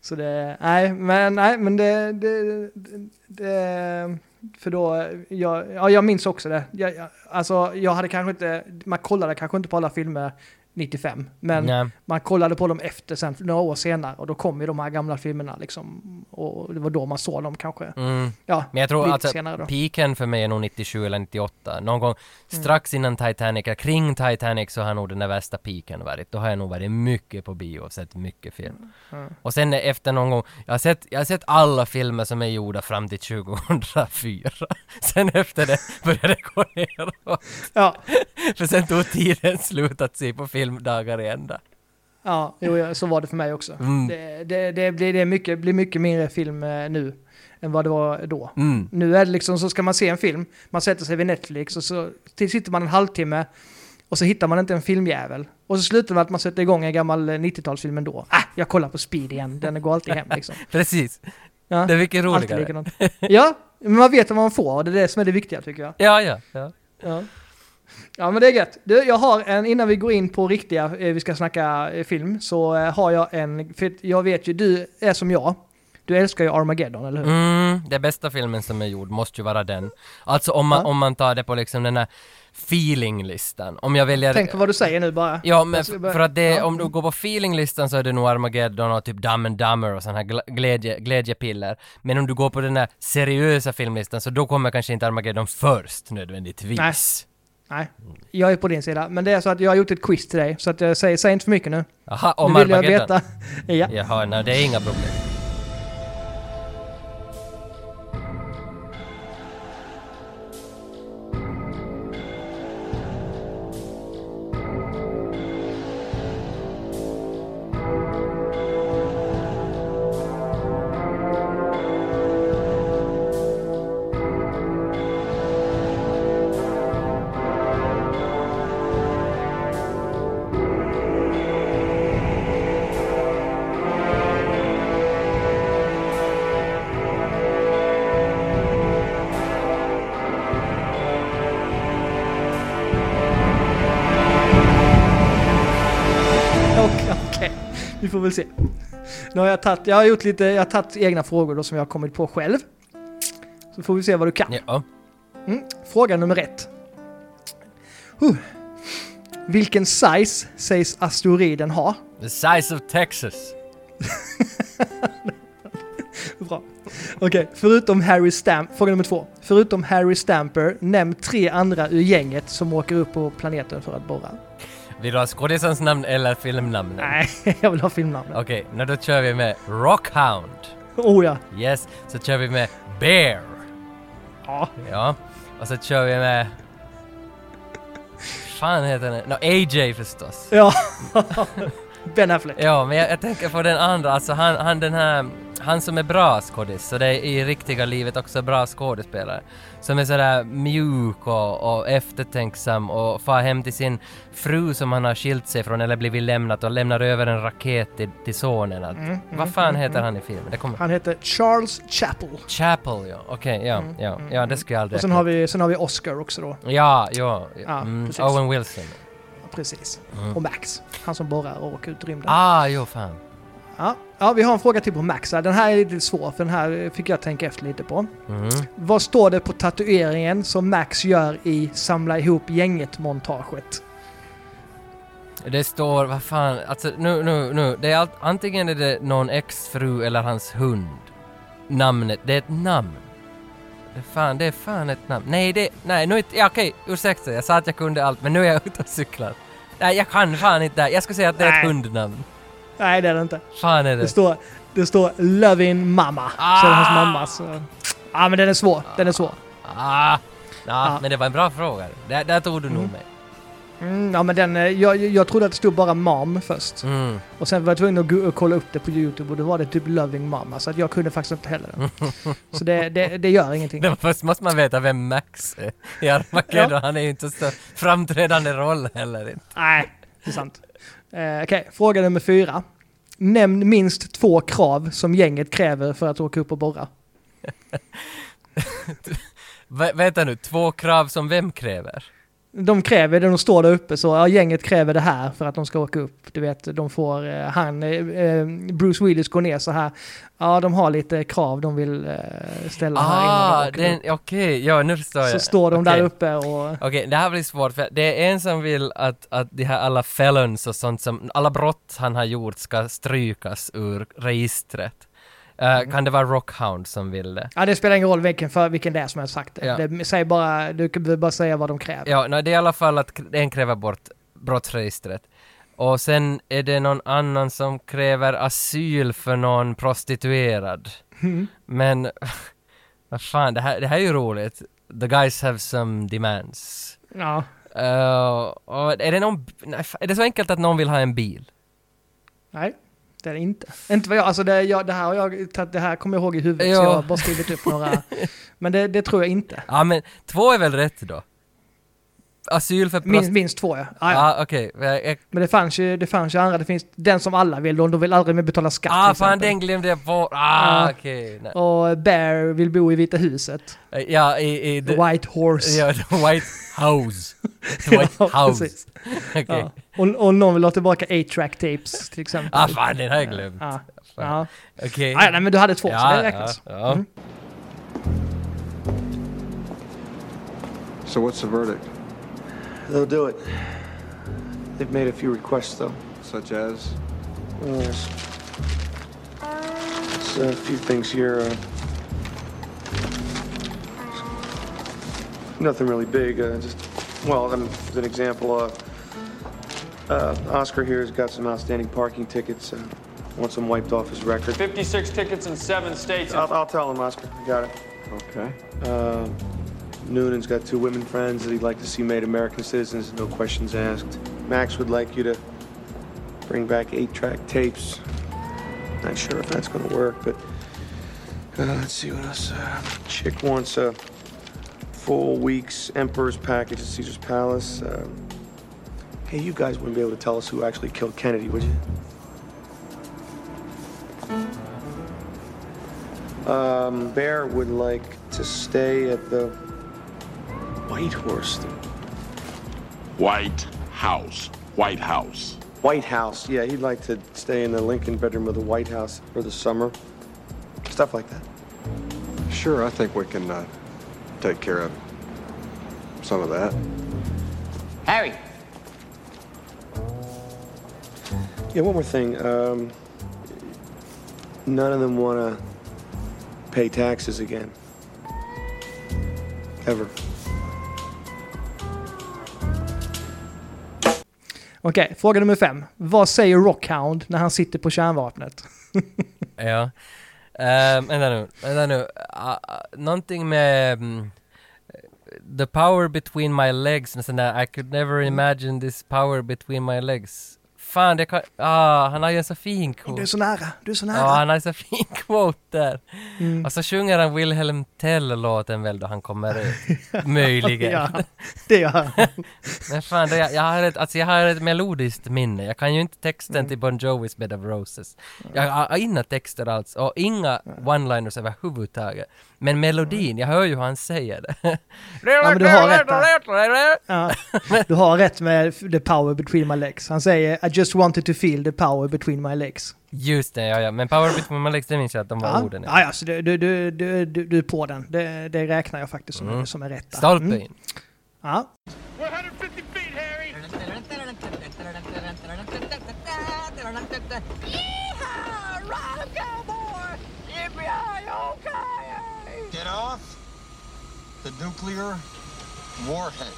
Så det, nej, men, nej, men det, det, det, det för då, jag, ja, jag minns också det. Jag, jag, alltså, jag hade kanske inte, man kollade kanske inte på alla filmer 95, men Nej. man kollade på dem efter sen, några år senare, och då kom ju de här gamla filmerna liksom, och det var då man såg dem kanske. Mm. Ja, Men jag tror alltså, piken för mig är nog 97 eller 98. Någon gång strax innan Titanic, eller kring Titanic så har nog den där värsta piken varit. Då har jag nog varit mycket på bio och sett mycket film. Och sen efter någon gång, jag har, sett, jag har sett alla filmer som är gjorda fram till 2004. <laughs> Sen efter det började det gå neråt. Ja, <laughs> För sen tog tiden slut att se på filmdagar i ända. Ja, jo, så var det för mig också. Mm. Det, det, det, blir, det mycket, blir mycket mindre film eh, nu än vad det var då. Mm. Nu är det liksom så ska man se en film, man sätter sig vid Netflix och så sitter man en halvtimme och så hittar man inte en filmjävel. Och så slutar med att man sätter igång en gammal eh, 90-talsfilm ändå. Ah, jag kollar på Speed igen, den går alltid hem liksom. <laughs> Precis. Ja, Det är mycket roligare. Ja, men man vet vad man får och det är det som är det viktiga tycker jag. Ja, ja, ja. Ja. Ja men det är gött. Du, jag har en, innan vi går in på riktiga, eh, vi ska snacka eh, film, så eh, har jag en, för jag vet ju, du är som jag. Du älskar ju Armageddon, eller hur? Mm, det bästa filmen som är gjord måste ju vara den. Alltså om man, Ja. om man tar det på liksom den här feeling-listan. Om jag väljer... Tänk på vad du säger nu bara. Ja, men för att det, ja. om du går på feeling-listan så är det nog Armageddon och typ Dumb and Dumber och sådana här glädje, glädjepiller. Men om du går på den här seriösa filmlistan så då kommer kanske inte Armageddon först nödvändigtvis. Nej. Nej, jag är på din sida. Men det är så att jag har gjort ett quiz till dig, så att jag säger, säg inte för mycket nu. Jaha, om nu vill jag veta. <laughs> Ja. Jaha, nej det är inga problem. Får väl se. Nu har jag tagit, jag har gjort lite, jag har tagit egna frågor då som jag har kommit på själv. Så får vi se vad du kan. Ja. Mm. Fråga nummer ett. Huh. Vilken size sägs asteroiden ha? The size of Texas. <laughs> Bra. Okej, förutom Harry Stamp, fråga nummer två. Förutom Harry Stamper, nämn tre andra ur gänget som åker upp på planeten för att borra. Vill du ha skådisarnas namn eller filmnamnen? Nej, <laughs> jag vill ha filmnamnet. Okej, okay, då kör vi med Rockhound. Oh ja. Yes, så kör vi med Bear. Ja. Ja, och så kör vi med... fan heter den? No, AJ förstås. Ja. <laughs> ben Affleck. Ja, men jag, jag tänker på den andra, alltså han, han den här, han som är bra skådis, så det är i riktiga livet också bra skådespelare. Som är sådär mjuk och, och eftertänksam och far hem till sin fru som han har skilt sig från eller blivit lämnat och lämnar över en raket till, till sonen. Att, Mm, vad fan heter han i filmen? Det kommer... Han heter Charles Chappell. Chapel, ja. Okej, ja, ja, ja, det ska jag aldrig Mm, Och sen har, vi, sen har vi Oscar också då. Ja, ja. Ja, mm. Owen Wilson. Precis. Mm. Och Max. Han som borrar och åker ut i rymden. Ah, jo fan. Ja. ja, vi har en fråga till på Max. Den här är lite svår, för den här fick jag tänka efter lite på. Mm. Vad står det på tatueringen som Max gör i Samla ihop gänget-montaget? Det står, vad fan, alltså nu, nu, nu, det är allt, antingen är det någon exfru eller hans hund. Namnet, det är ett namn. Det är fan, det är fan ett namn. Nej, det, nej, nu ja, okej, ursäkta, jag sa att jag kunde allt, men nu är jag ute och cyklar. Nej, jag kan fan inte det. Jag ska säga att det är ett Nej. hundnamn. Nej, det är det inte. Fan är Det det. står, det står Loving Mamma. Så är det hans mamma. Så. Ja, men den är svår. Den är svår. Ah! Ja, Ja. men det var en bra fråga. Där, där tog du nog mig. Mm, ja, men den, eh, jag, jag trodde att det stod bara Mom först. Mm. Och sen var jag tvungen att gå- kolla upp det på YouTube och då var det typ Loving Mama. Så att jag kunde faktiskt inte heller den. <laughs> Så det, det, det gör ingenting. Var först måste man veta vem Max är i Armageddon. Han är ju inte så framträdande roll heller inte. Nej, det är sant. Eh, Okej, fråga nummer fyra. Nämn minst två krav som gänget kräver för att åka upp och borra. <laughs> Vänta nu, två krav som vem kräver? De kräver det, de står där uppe så ja, gänget kräver det här för att de ska åka upp. Du vet, de får, eh, han, eh, eh, Bruce Willis går ner så här. Ja, de har lite krav de vill eh, ställa här innan Ah, de okej, ja nu förstår jag. Så står de Okej. där uppe och... Okej, det här blir svårt för det är en som vill att, att de här alla felons och sånt som, alla brott han har gjort ska strykas ur registret. Mm. Kan det vara Rockhound som vill det? Ja, det spelar ingen roll vilken, för, vilken det är som har sagt det. Ja. det säg bara, du kan bara säga vad de kräver. Ja, nej, det är i alla fall att en kräver bort brottsregistret. Och sen är det någon annan som kräver asyl för någon prostituerad. Mm. Men, <laughs> vad fan, det här, det här är ju roligt. The guys have some demands. Ja. Uh, och är det någon... Är det så enkelt att någon vill ha en bil? Nej, är det inte. Inte vad jag, alltså det, jag, det här jag det här kommer jag ihåg i huvudet så Ja. jag har bara skrivit upp några. <laughs> Men det, det tror jag inte. Ja men två är väl rätt då? Asyl för Minst, prost- minst två ja. Ah, ja. Ja. Jag- jag- Men det fanns, ju, det fanns ju andra, det finns den som alla vill och de vill aldrig mer betala skatt Ah fan exempel. den glömde jag bort. Ah Ja. okej. nej. Och Bear vill bo i Vita huset. Ja i... i The White Horse. Ja, the White House. <laughs> The White Ja, House. <laughs> Okej. Ja. Och, och någon vill ha tillbaka 8-track tapes till exempel. Ah fan den har jag glömt. Ja. Ja. Okej. Ah, ja, nej, men du hade två, så det räknas. Ja, ja. Mm. So what's the verdict? They'll do it. They've made a few requests, though. Such as? Uh, there's there's a few things here. Uh, nothing really big. Uh, just, well, I mean, as an example, uh, uh, Oscar here has got some outstanding parking tickets. Uh, wants them wiped off his record. 56 tickets in seven states. I'll, I'll tell him, Oscar. I got it. Okay. Uh, Noonan's got two women friends that he'd like to see made American citizens, no questions asked. Max would like you to bring back eight-track tapes. Not sure if that's going to work, but uh, let's see what else. Uh, Chick wants a full week's Emperor's package at Caesar's Palace. Uh, hey, you guys wouldn't be able to tell us who actually killed Kennedy, would you? Um, Bear would like to stay at the White Horse. White House. White House. White House. Yeah, he'd like to stay in the Lincoln bedroom of the White House for the summer. Stuff like that. Sure, I think we can uh, take care of some of that. Harry. Yeah, one more thing. Um, none of them want to pay taxes again. Ever. Okej, fråga nummer fem. Vad säger Rockhound när han sitter på kärnvapnet? <laughs> Ja. Um, vänta nu, vänta nu. Uh, uh, någonting med... Um, the power between my legs, sån där I could never imagine this power between my legs. Fan, det kan... Ah, han har ju en så fin Du är quote. så nära, du är så nära. Ja, han har en så fin <laughs> quote där. Mm. Och så sjunger han Wilhelm Tell-låten väl då han kommer ut. <laughs> Möjligen. ja, det gör han. <laughs> Men fan, det, jag, har ett, alltså jag har ett melodiskt minne. Jag kan ju inte texten Mm. till Bon Jovis Bed of Roses. Jag har inga texter alls och inga one-liners överhuvudtaget. Men melodin, jag hör ju hur han säger det. <laughs> Ja, men du har rätt där. Ja, <laughs> du har rätt med the power between my legs. Han säger I just wanted to feel the power between my legs. Just det, ja, ja. Men Power Between My Legs, det minns jag att de var Ja, orden. ja, ja så du, du, du, du, du, är på den. Det, det räknar jag faktiskt som, Mm. som är rätt. Stolpe Mm. in. Ja. We're 150 feet, Harry. Yippee-yi-yo-ki-yay! Get off the nuclear warhead.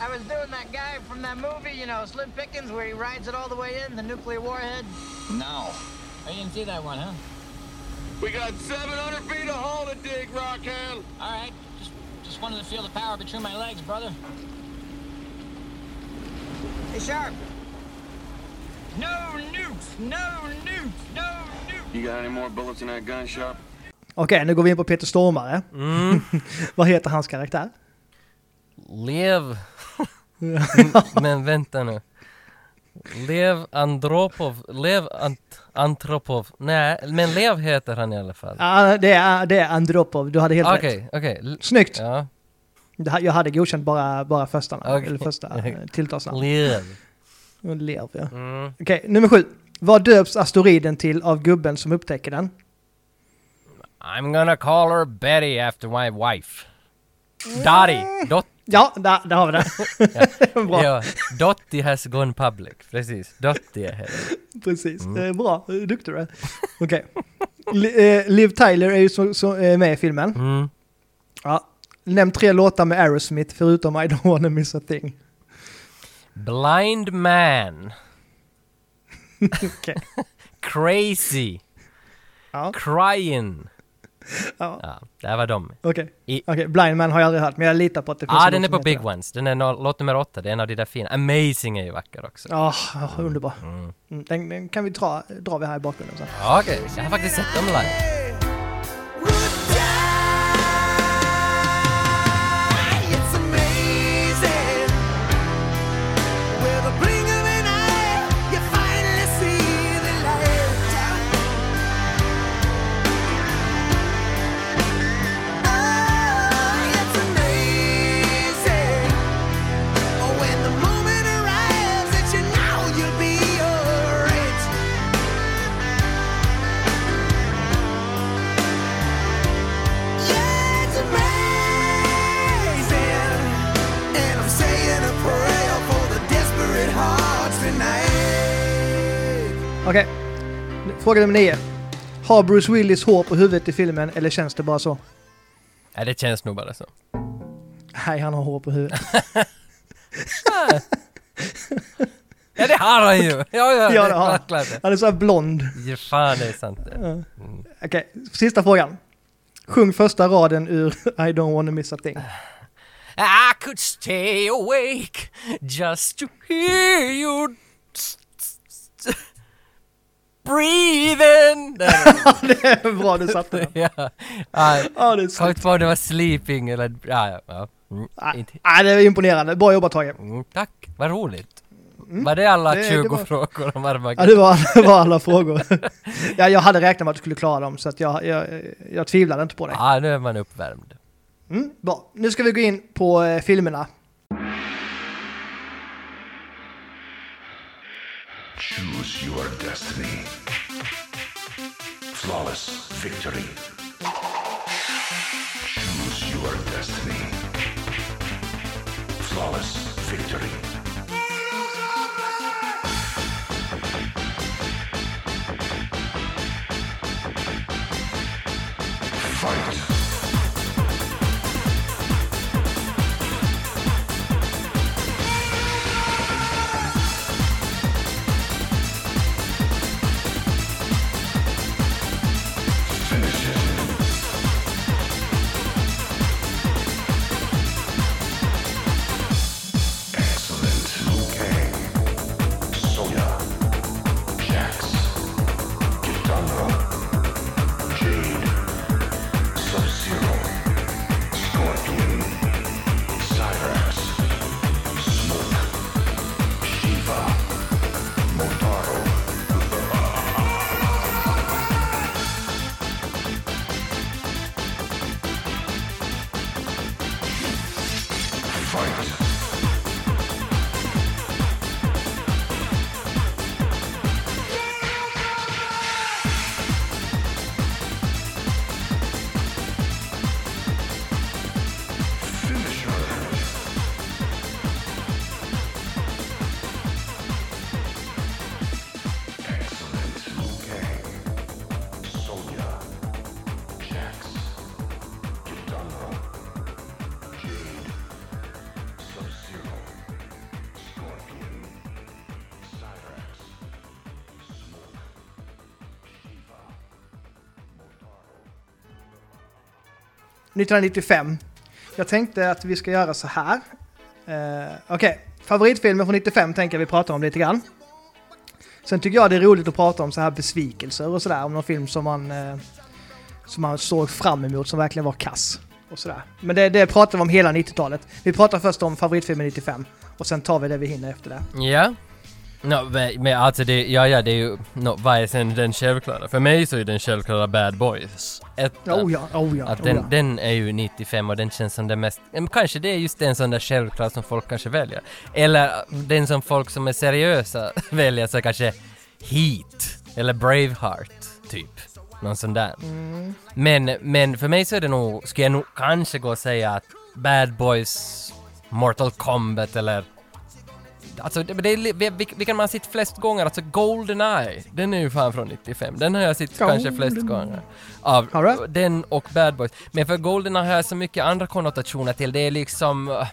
I was doing that guy from that movie, you know, Slim Pickens, where he rides it all the way in, the nuclear warhead. No. I didn't see that one, huh? We got 700 feet of hole to dig, Rockhand. All right. Just, just wanted to feel the power between my legs, brother. Hey, Sharp. No nukes! No nukes! No nukes! You got any more bullets in that gun shop? Okej, nu går vi in på Peter Stormare. Mm. <laughs> Vad heter hans karaktär? Lev... <laughs> Men vänta nu. Lev Andropov, Lev ant, Antropov, nej, men Lev heter han i alla fall. Ja, det är, det är Andropov. Du hade helt Okej, rätt. okej. L- Snyggt! Ja. Jag hade godkänt bara, bara första, Okej. eller första eh, tilltalsnamn. Lev. Lev, ja. Mm. Okej, nummer sju. Vad döps asteroiden till av gubben som upptäcker den? I'm gonna call her Betty after my wife. Dottie. Dot, Ja, där, där har vi det. <laughs> Bra. ja, Dottie has gone public. Precis. Dottie är här. Precis. Mm. Eh, bra, duktig du är. Okej. Eh, Liv Tyler är ju så, så, eh, med i filmen. Mm. Ja. Nämn tre låtar med Aerosmith förutom I don't wanna miss a thing. Blind man. <laughs> <laughs> Crazy. Ja. Crying. Ja. Ja, där var de. Okej. I- Okej, Blind Man har jag aldrig hört, men jag litar på att det finns Ja, en den är på Big det. Ones. Den är no- låt nummer åtta, det är en av de där fina. Amazing är ju vacker också. Ja, ja, underbar. Mm, Den, den kan vi dra, drar vi här i bakgrunden sen. Ja, Okej, jag har faktiskt sett dem live. Okej. Fråga nummer nio. Har Bruce Willis hår på huvudet i filmen eller känns det bara så? Ja, det känns nog bara så. Nej, han har hår på huvudet. <laughs> Ja, det har han ju! Ja, ja, Ja, det har han. Han är så här blond. Ja, fan, det är sant det. Ja. Okej, sista frågan. Sjung första raden ur <laughs> I don't wanna miss a thing. I could stay awake just to hear you breathing. <laughs> <laughs> det är bra du satte den. <laughs> ja. Ja, Ja, det är på om det var sleeping eller... Ja, ja. ja. Mm, inte. Nej, det är imponerande. Bra jobbat Tage. Mm, tack, vad roligt. Var det alla Det- det 20 var- frågor om Armageddon? Ja, det var, det var alla frågor. ja, jag hade räknat med att du skulle klara dem, så att jag, jag, jag tvivlade inte på dig. Ja, nu är man uppvärmd. Mm, bra. Nu ska vi gå in på eh, filmerna. Choose your destiny. Flawless victory. Choose your destiny. Flawless victory. 1995. Jag tänkte att vi ska göra så här. Uh, Okej, favoritfilmer från 95 tänker jag vi pratar om lite grann. Sen tycker jag det är roligt att prata om så här besvikelser och sådär, om någon film som man, uh, som man såg fram emot som verkligen var kass. Och sådär. Men det, det pratar vi om hela 90-talet. Vi pratar först om favoritfilmen 95 och sen tar vi det vi hinner efter det. Ja. No, men alltså det, ja ja det är ju, no, vad är sen den självklara? För mig så är den självklara Bad Boys. Ettan. Oh ja, oh ja, Att oh den, ja. den är ju 95 och den känns som den mest, kanske det är just den sån där självklar som folk kanske väljer. Eller den som folk som är seriösa <laughs> väljer, så kanske Heat, eller Braveheart, typ. Någon sån där. Mm. Men, men för mig så är det nog, skulle jag nog kanske gå och säga att Bad Boys, Mortal Kombat eller Alltså det, det är, vilken man har sett flest gånger, alltså Goldeneye, den är ju fan från 95. Den har jag sett kanske flest gånger. Av den och Bad Boys. Men för Goldeneye har jag så mycket andra konnotationer till. Det är liksom, eh,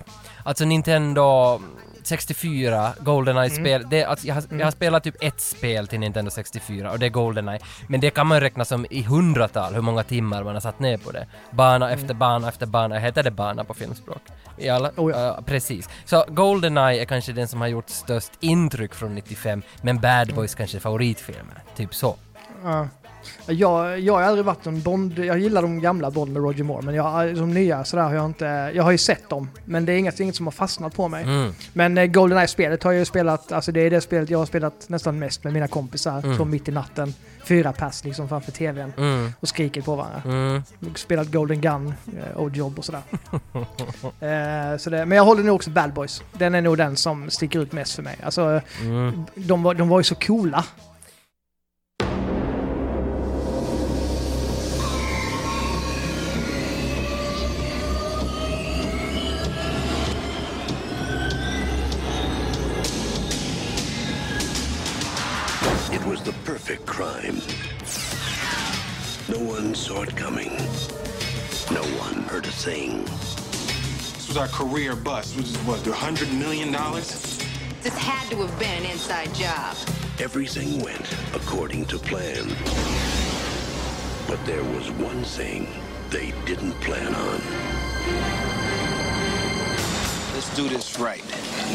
alltså Nintendo 64 Goldeneye-spel. Det, alltså, jag, har, jag har spelat typ ett spel till Nintendo 64 och det är Goldeneye. Men det kan man räkna som i hundratal hur många timmar man har satt ner på det. Bana efter bana efter bana. Heter det bana på filmspråk? I alla, ja, precis. Så Goldeneye är kanske den som har gjort störst intryck från 95, men Bad Boys kanske är favoritfilmen. Typ så. Ja. Jag, jag har aldrig varit en Bond, jag gillar de gamla Bond med Roger Moore, men jag, de nya sådär har jag inte, jag har ju sett dem, men det är inget, inget som har fastnat på mig. Mm. Men eh, Goldeneye-spelet har jag ju spelat, alltså det är det spelet jag har spelat nästan mest med mina kompisar, Mm. så mitt i natten. Fyra pass liksom framför tvn Mm. och skriker på varandra. Mm. Spelat Golden Gun, eh, Old Job och sådär. <laughs> eh, så det, men jag håller nog också Bad Boys. Den är nog den som sticker ut mest för mig. Alltså, Mm. de, var, de var ju så coola. Was the perfect crime. No one saw it coming. No one heard a thing. This was our career bust, which is what, a hundred million dollars? This had to have been an inside job. Everything went according to plan. But there was one thing they didn't plan on. Let's do this right.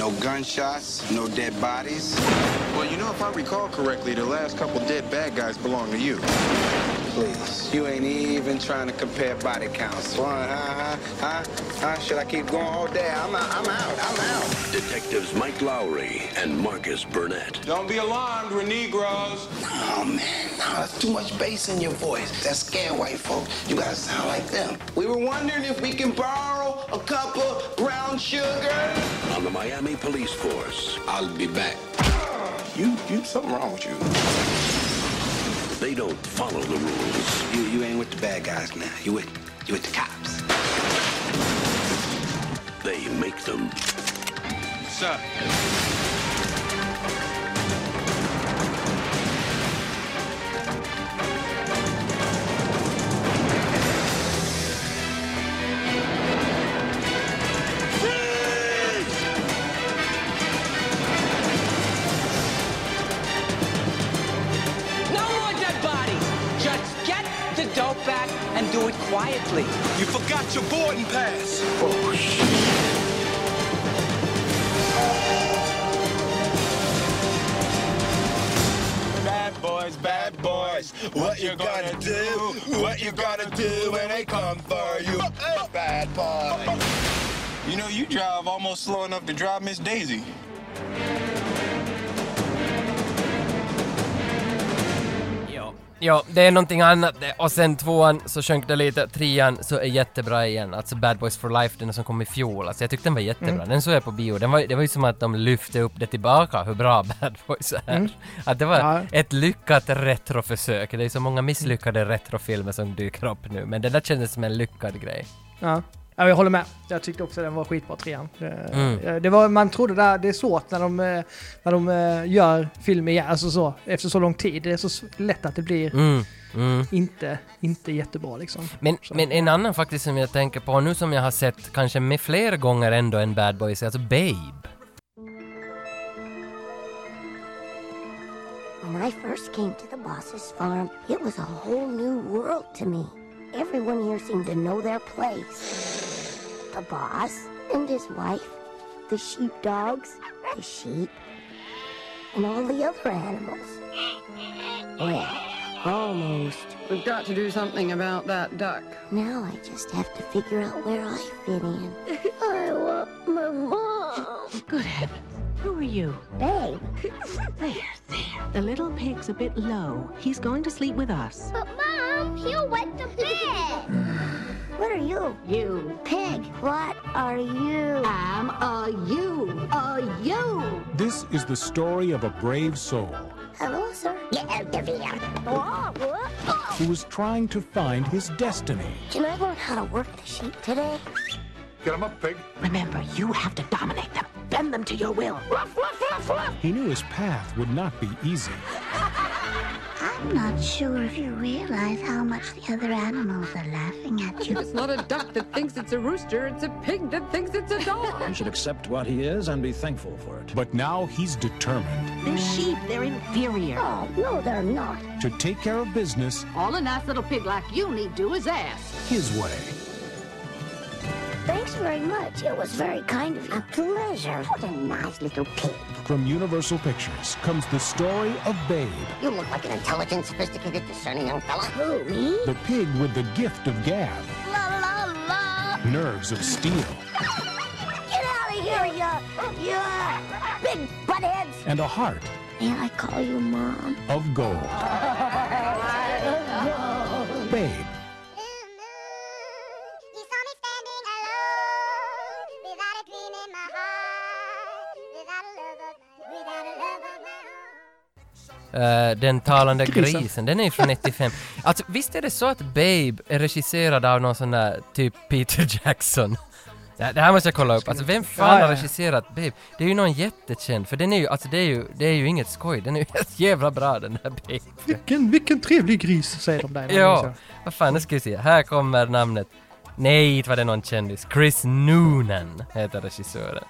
No gunshots, no dead bodies. Well, you know, if I recall correctly, the last couple dead bad guys belong to you. Please, you ain't even trying to compare body counts. Huh, huh, huh, huh? Should I keep going all day? I'm out, I'm out, I'm out. Detectives Mike Lowry and Marcus Burnett. Don't be alarmed, we're Negroes. Oh man, no, that's too much bass in your voice. That scare white folk. You gotta sound like them. We were wondering if we can borrow a cup of brown sugar. On the Miami Police Force, I'll be back. You, you, something wrong with you. They don't follow the rules. You, you ain't with the bad guys now. You with, you with the cops. They make them. Sir. Do it quietly. You forgot your boarding pass. Bad boys, bad boys, what you gonna do? What you gonna do when they come for you? Bad boy. You know, you drive almost slow enough to drive Miss Daisy. Jo, det är någonting annat. Och sen tvåan så sjönk det lite, trean så är jättebra igen. Alltså Bad Boys for Life, den som kom i fjol. Alltså jag tyckte den var jättebra. Mm. Den såg jag på bio. Den var, det var ju som att de lyfte upp det tillbaka, hur bra <laughs> Bad Boys är. Mm. Att det var Ja. ett lyckat retroförsök. Det är så många misslyckade retrofilmer som dyker upp nu, men det där kändes som en lyckad grej. Ja. Ja, jag håller med. Jag tyckte också den var skitbra, trean. Det, Mm. det var, man trodde där, det är svårt när de, eh, när de eh, gör film igen, alltså så, efter så lång tid. Det är så lätt att det blir Mm. Mm. inte, inte jättebra liksom. Men, men en annan faktiskt som jag tänker på nu som jag har sett kanske med flera gånger ändå än Bad Boys är alltså Babe. When I first came to the boss's farm, it was a whole new world to me. Everyone here seemed to know their place. The boss and his wife, the sheepdogs, the sheep, and all the other animals. Well, almost. We've got to do something about that duck. Now I just have to figure out where I fit in. <laughs> I want my mom. Good heavens. Who are you? Babe. There, there. The little pig's a bit low. He's going to sleep with us. But Mom, he'll wet the bed. <sighs> what are you? You. Pig, what are you? I'm a you. A you. This is the story of a brave soul Hello, sir. Get out of here. Oh, what? Oh. who was trying to find his destiny. Can I learn how to work the sheep today? Get him up, pig. Remember, you have to dominate them. Bend them to your will. Ruff, ruff, ruff, ruff. He knew his path would not be easy. I I'm not sure if you realize how much the other animals are laughing at you. It's not a duck that thinks it's a rooster, it's a pig that thinks it's a dog. He should accept what he is and be thankful for it. But now he's determined They're sheep. They're inferior. Oh, no, they're not. to take care of business All a nice little pig like you need to do is ask. his way. Thanks very much. It was very kind of you. A pleasure. What a nice little pig. From Universal Pictures comes the story of Babe, You look like an intelligent, sophisticated, discerning young fella. Who, me? the pig with the gift of gab, La la la. nerves of steel, Get out of here, you, you big buttheads. and a heart May I call you mom? of gold. <laughs> Babe, Eh, den talande Grisen. grisen. den är från <laughs> 95. Alltså visst är det så att Babe är regisserad av någon sån där typ Peter Jackson? <laughs> Ja, det här måste jag kolla upp. Alltså vem fan Ja, ja, har regisserat Babe? Det är ju någon jättekänd, för den är ju, alltså det är ju, det är ju inget skoj. Den är ju <laughs> helt jävla bra den där Babe. Vilken, vilken trevlig gris, säger de där. Ja, vad fan, nu ska vi se. Här kommer namnet. Nej, inte var det någon kändis. Chris Noonan heter regissören.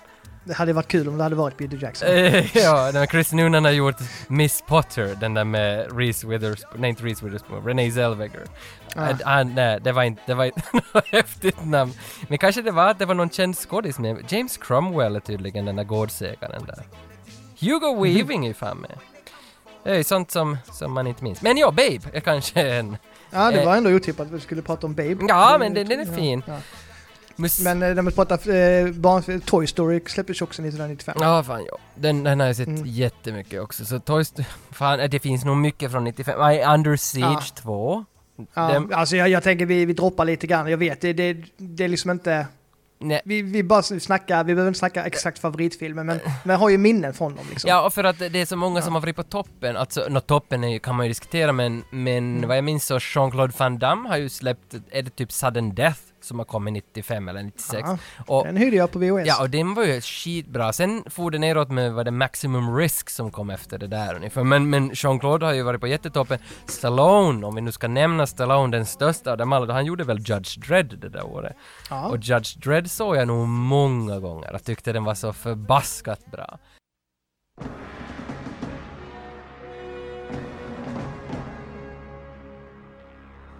Det hade varit kul om det hade varit Peter Jackson. Eh, <laughs> ja, men Chris Noonan har gjort Miss Potter, den där med Reese Witherspoon, nej inte Reese Witherspoon, Renee Zellweger. Ah. Ah. Ah, nej, det var inte, det var inte <laughs> något häftigt namn. Men kanske det var att det var någon känd skådis med. James Cromwell är tydligen den där gårdsägaren där. Hugo Weaving är fan med. Det är sånt som, som man inte minns. Men ja, Babe är kanske en... Ja, det eh, var ändå otippat att vi skulle prata om Babe. Ja, men den, den är fin. Ja. Mus- Men eh, när man pratar eh, barn, Toy Story släpptes också 1995. Ja, fan ja. Den, den har jag sett Mm. jättemycket också. Så Toy Story, <laughs> fan eh, det finns nog mycket från 95. Nej, Under Siege Ja. 2. Ja, Den- Alltså jag, jag tänker vi, vi droppar lite grann. Jag vet, det, det, det är liksom inte... Nej. Vi, vi bara snackar, vi behöver inte snacka exakt favoritfilmer, men, <laughs> jag har ju minnen från dem liksom. Ja, och för att det är så många som har varit på toppen. Alltså, nå toppen är, kan man ju diskutera, men, men Mm. vad jag minns så Jean-Claude Van Damme har ju släppt, är det typ Sudden Death som har kommit 95 eller 96. Ja, och, den hyrde jag på VHS. Ja, och den var ju skitbra. Sen for det neråt med vad det Maximum Risk som kom efter det där ungefär. Men, men Jean-Claude har ju varit på jättetoppen. Stallone, om vi nu ska nämna Stallone, den största av dem alla, han gjorde väl Judge Dredd det där året. Ja. Och Judge Dredd såg jag nog många gånger. Jag tyckte den var så förbaskat bra.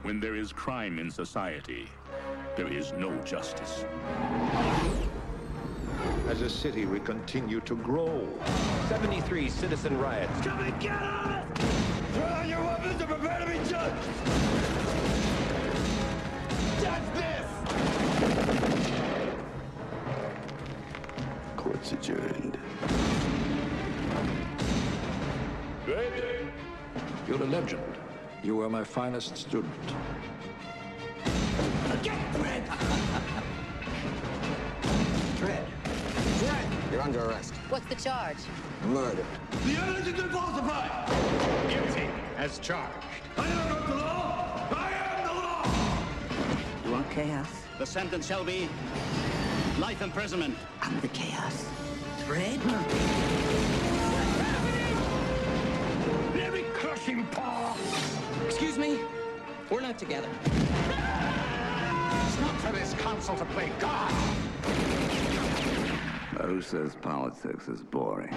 When there is crime in society, there is no justice. As a city, we continue to grow. 73 citizen riots. Come and get us! Throw down your weapons and prepare to be judged! Judge this! Court's adjourned. You're a legend. You were my finest student. Tread. Tread. You're under arrest. What's the charge? Murder. The evidence has been falsified! Guilty as charged. I never broke the law! I am the law! You want chaos? The sentence shall be life imprisonment. I'm the chaos. Fred? Let me crush him, Paul! Excuse me? We're not together. This to play God! Who says politics is boring?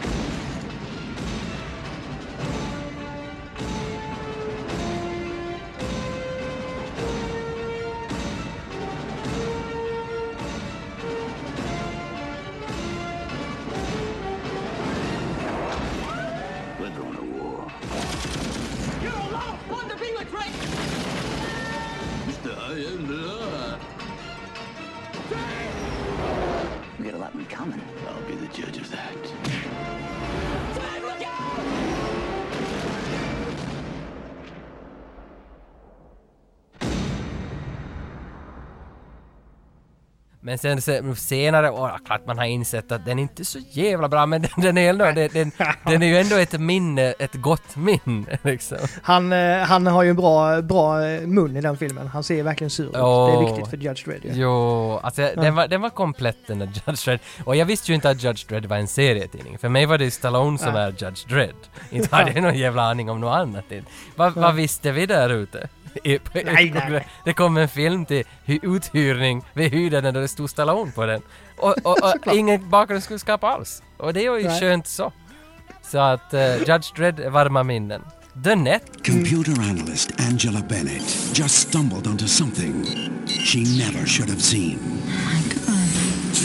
Men sen, sen senare, och klart man har insett att den inte är så jävla bra, men den, <laughs> den är ändå, den, den, den är ju ändå ett minne, ett gott minne <laughs> liksom. Han, eh, han har ju en bra, bra eh, mun i den filmen. Han ser verkligen sur ut. Det är viktigt för Judge Dredd ju. Jo, alltså Ja. den, var, den var komplett den där Judge Dredd. Och jag visste ju inte att Judge Dredd var en serietidning. För mig var det Stallone som Ja. är Judge Dredd. Inte <laughs> hade jag någon jävla aning om något annat. inte. Vad, Ja. vad visste vi där ute? I- på- Nej, nej. Det kom en film till hy- uthyrning. Vi hyrde den där det stod Stallone på den. Och, och, och <laughs> ingen bakgrundskunskap alls. Och det var ju Nej. skönt så. Så att uh, Judge Dredd är varma minnen. The Net. Computer analyst Angela Bennett just stumbled onto something she never should have seen.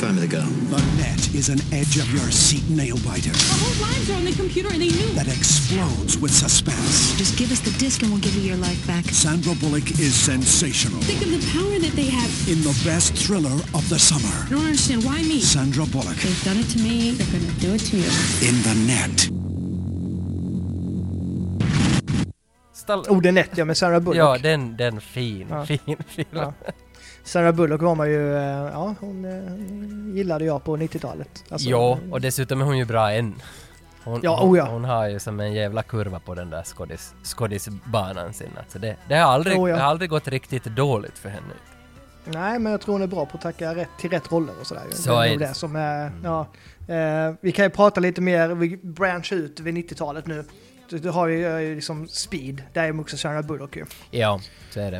It's time to go. The net is an edge of your seat nail biter Our whole lives are on the computer and they knew. that explodes with suspense. Just give us the disc and we'll give you your life back. Sandra Bullock is sensational Think of the power that they have. in the best thriller of the summer. I don't understand. Why me? Sandra Bullock They've done it to me. They're gonna do it to you. in the net. Stall- Oh, den ja, med Sarah Bullock. Ja, den, den fin, Ja. fin film. Ja. Sarah Bullock var man ju, eh, ja hon eh, gillade jag på 90-talet. Alltså, jo, och dessutom är hon ju bra än. Hon, Ja, oh ja. hon har ju som en jävla kurva på den där skådis, skådisbanan sin. Alltså det, det, har aldrig, Oh ja. det har aldrig gått riktigt dåligt för henne. Nej, men jag tror hon är bra på att tacka rätt till rätt roller och sådär. Så det är det. det som är, ja. Eh, vi kan ju prata lite mer, vi branchar ut vid 90-talet nu. Du, du har ju eh, liksom Speed, där är också Sarah Bullock ju. Ja, så är det.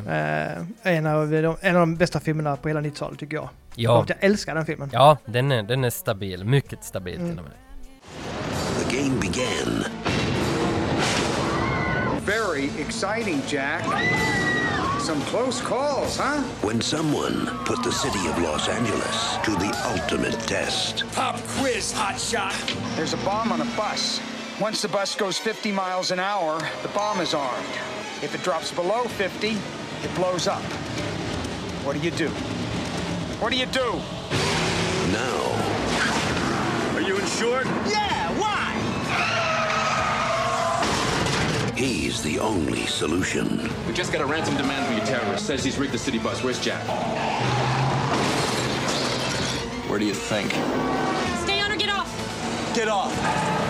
Eh, en, av de, en av de bästa filmerna på hela 90-talet tycker jag. Ja. Och jag älskar den filmen. Ja, den är, den är stabil. Mycket stabil Mm. till och med. The game began Very exciting, Jack. Some close calls, huh? when someone put the city of Los Angeles to the ultimate test. Pop quiz, hotshot. There's a bomb on a bus. Once the bus goes 50 miles an hour, the bomb is armed. If it drops below 50, it blows up. What do you do? What do you do? Now, Are you insured? Yeah, why? he's the only solution. We just got a ransom demand from your terrorist. Says he's rigged the city bus. Where's Jack? Where do you think? Stay on or get off. Get off.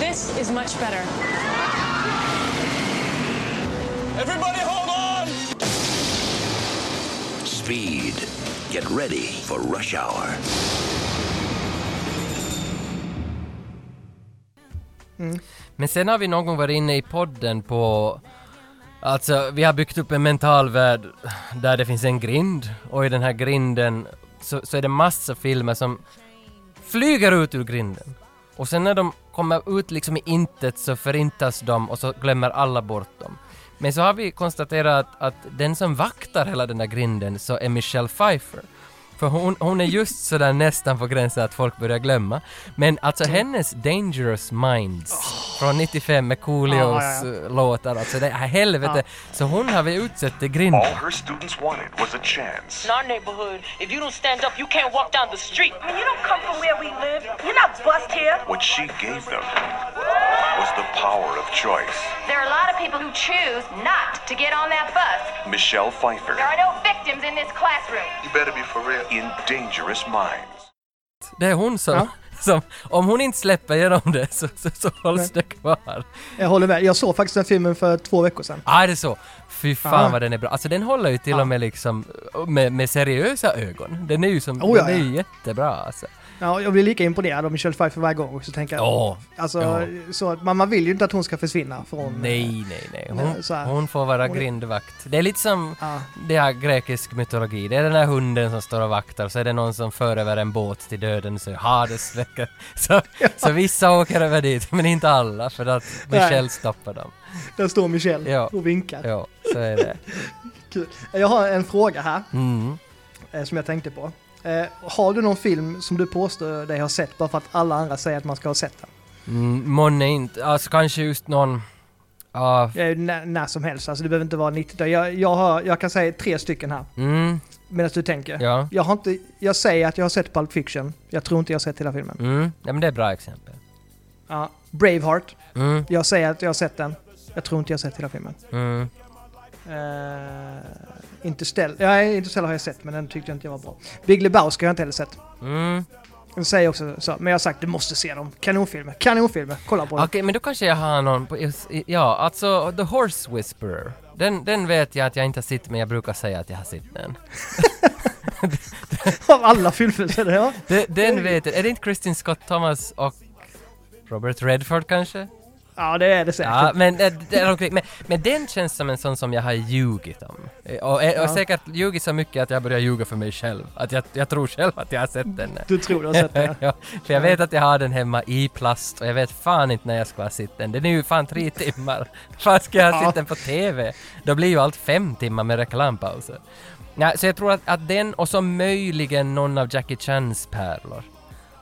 This is much better. Everybody hold on! Speed. Get ready for rush hour. Men sen har vi någon gång varit inne i podden på Alltså, vi har byggt upp en mental värld där det finns en grind och i den här grinden så, så är det massa filmer som flyger ut ur grinden. Och sen när de kommer ut liksom i intet så förintas de och så glömmer alla bort dem. Men så har vi konstaterat att, att den som vaktar hela den där grinden så är Michelle Pfeiffer. För hon, hon är just sådär nästan på gränsen att folk börjar glömma. Men alltså hennes Dangerous Minds från 95 med Coolios Ja, ja, ja. eh, låtar, alltså det här helvete. Så hon har vi utsett till grinden. All her students wanted was a chance. In our neighborhood, if you don't stand up, you can't walk down the street. I mean, you don't come from where we live. You're not bussed here. What she gave them was the power of choice. There are a lot of people who choose not to get on that bus. Michelle Pfeiffer There are no victims in this classroom. You better be for real. In Dangerous Minds. Det är hon som, <laughs> som om hon inte släpper igenom det så, så, så hålls det kvar. Jag håller med. Jag såg faktiskt den filmen för två veckor sedan. Ja, är det så? Fy fan Ja. vad den är bra. Alltså den håller ju till Ja. och med liksom med, med seriösa ögon. Den är ju som, Oh, ja, den är ja. ju jättebra alltså. Ja, jag blir lika imponerad av Michelle Pfeiffer varje gång också tänker jag. Ja. Alltså, Ja. så man, man vill ju inte att hon ska försvinna från... Nej, nej, nej. Nej, Hon, så här. hon får vara Hon grindvakt. Det är lite som Ja. det här grekisk mytologi. Det är den här hunden som står och vaktar så är det någon som för över en båt till döden så Hades väcker. <laughs> Så, så vissa åker över dit, men inte alla för att Michelle stoppar dem. Där står Michelle Ja. och vinkar. Ja, så är det. <laughs> Kul. Jag har en fråga här Mm. eh, som jag tänkte på. Eh, har du någon film som du påstår dig ha sett bara för att alla andra säger att man ska ha sett den? Mm, månne inte. Alltså kanske just någon... Ja, Eh, när, när som helst, alltså det behöver inte vara 90 jag, jag, har, jag kan säga tre stycken här. mm, Medan du tänker. Ja. Jag, har inte, jag säger att jag har sett Pulp Fiction. Jag tror inte jag har sett hela filmen. mm. Ja, men det är ett bra exempel. Ja. Braveheart. Mm. Jag säger att jag har sett den. Jag tror inte jag har sett hela filmen. Mm. Uh, Interstellar, ja, Interstellar har jag sett men den tyckte jag inte jag var bra. Big Lebowski har jag inte heller sett. Mm. Den säger också så, men jag har sagt du måste se dem. Kanonfilmer, kanonfilmer, kolla på Okej, dem. men då kanske jag har någon på, ja, alltså The Horse Whisperer. Den, den vet jag att jag inte har sett, men jag brukar säga att jag har sett den. <laughs> Av alla filmer så är det ja. Den, den vet jag. Är det inte Kristin Scott Thomas och Robert Redford kanske? Ja, det är det säkert. Ja, men, det, det är okej. men, men den känns som en sån som jag har ljugit om. Eh, Och, och, Ja. säkert ljugit så mycket att jag börjar ljuga för mig själv. Att jag, jag tror själv att jag har sett den. Du tror du har sett den, ja. <laughs> För jag vet att jag har den hemma i plast och jag vet fan inte när jag ska ha sett den. Den är ju fan tre timmar. <laughs> Fan ska jag ha Ja. sett den på TV? Då blir ju allt fem timmar med reklampauser. Nej, så jag tror att, att den och så möjligen någon av Jackie Chans pärlor.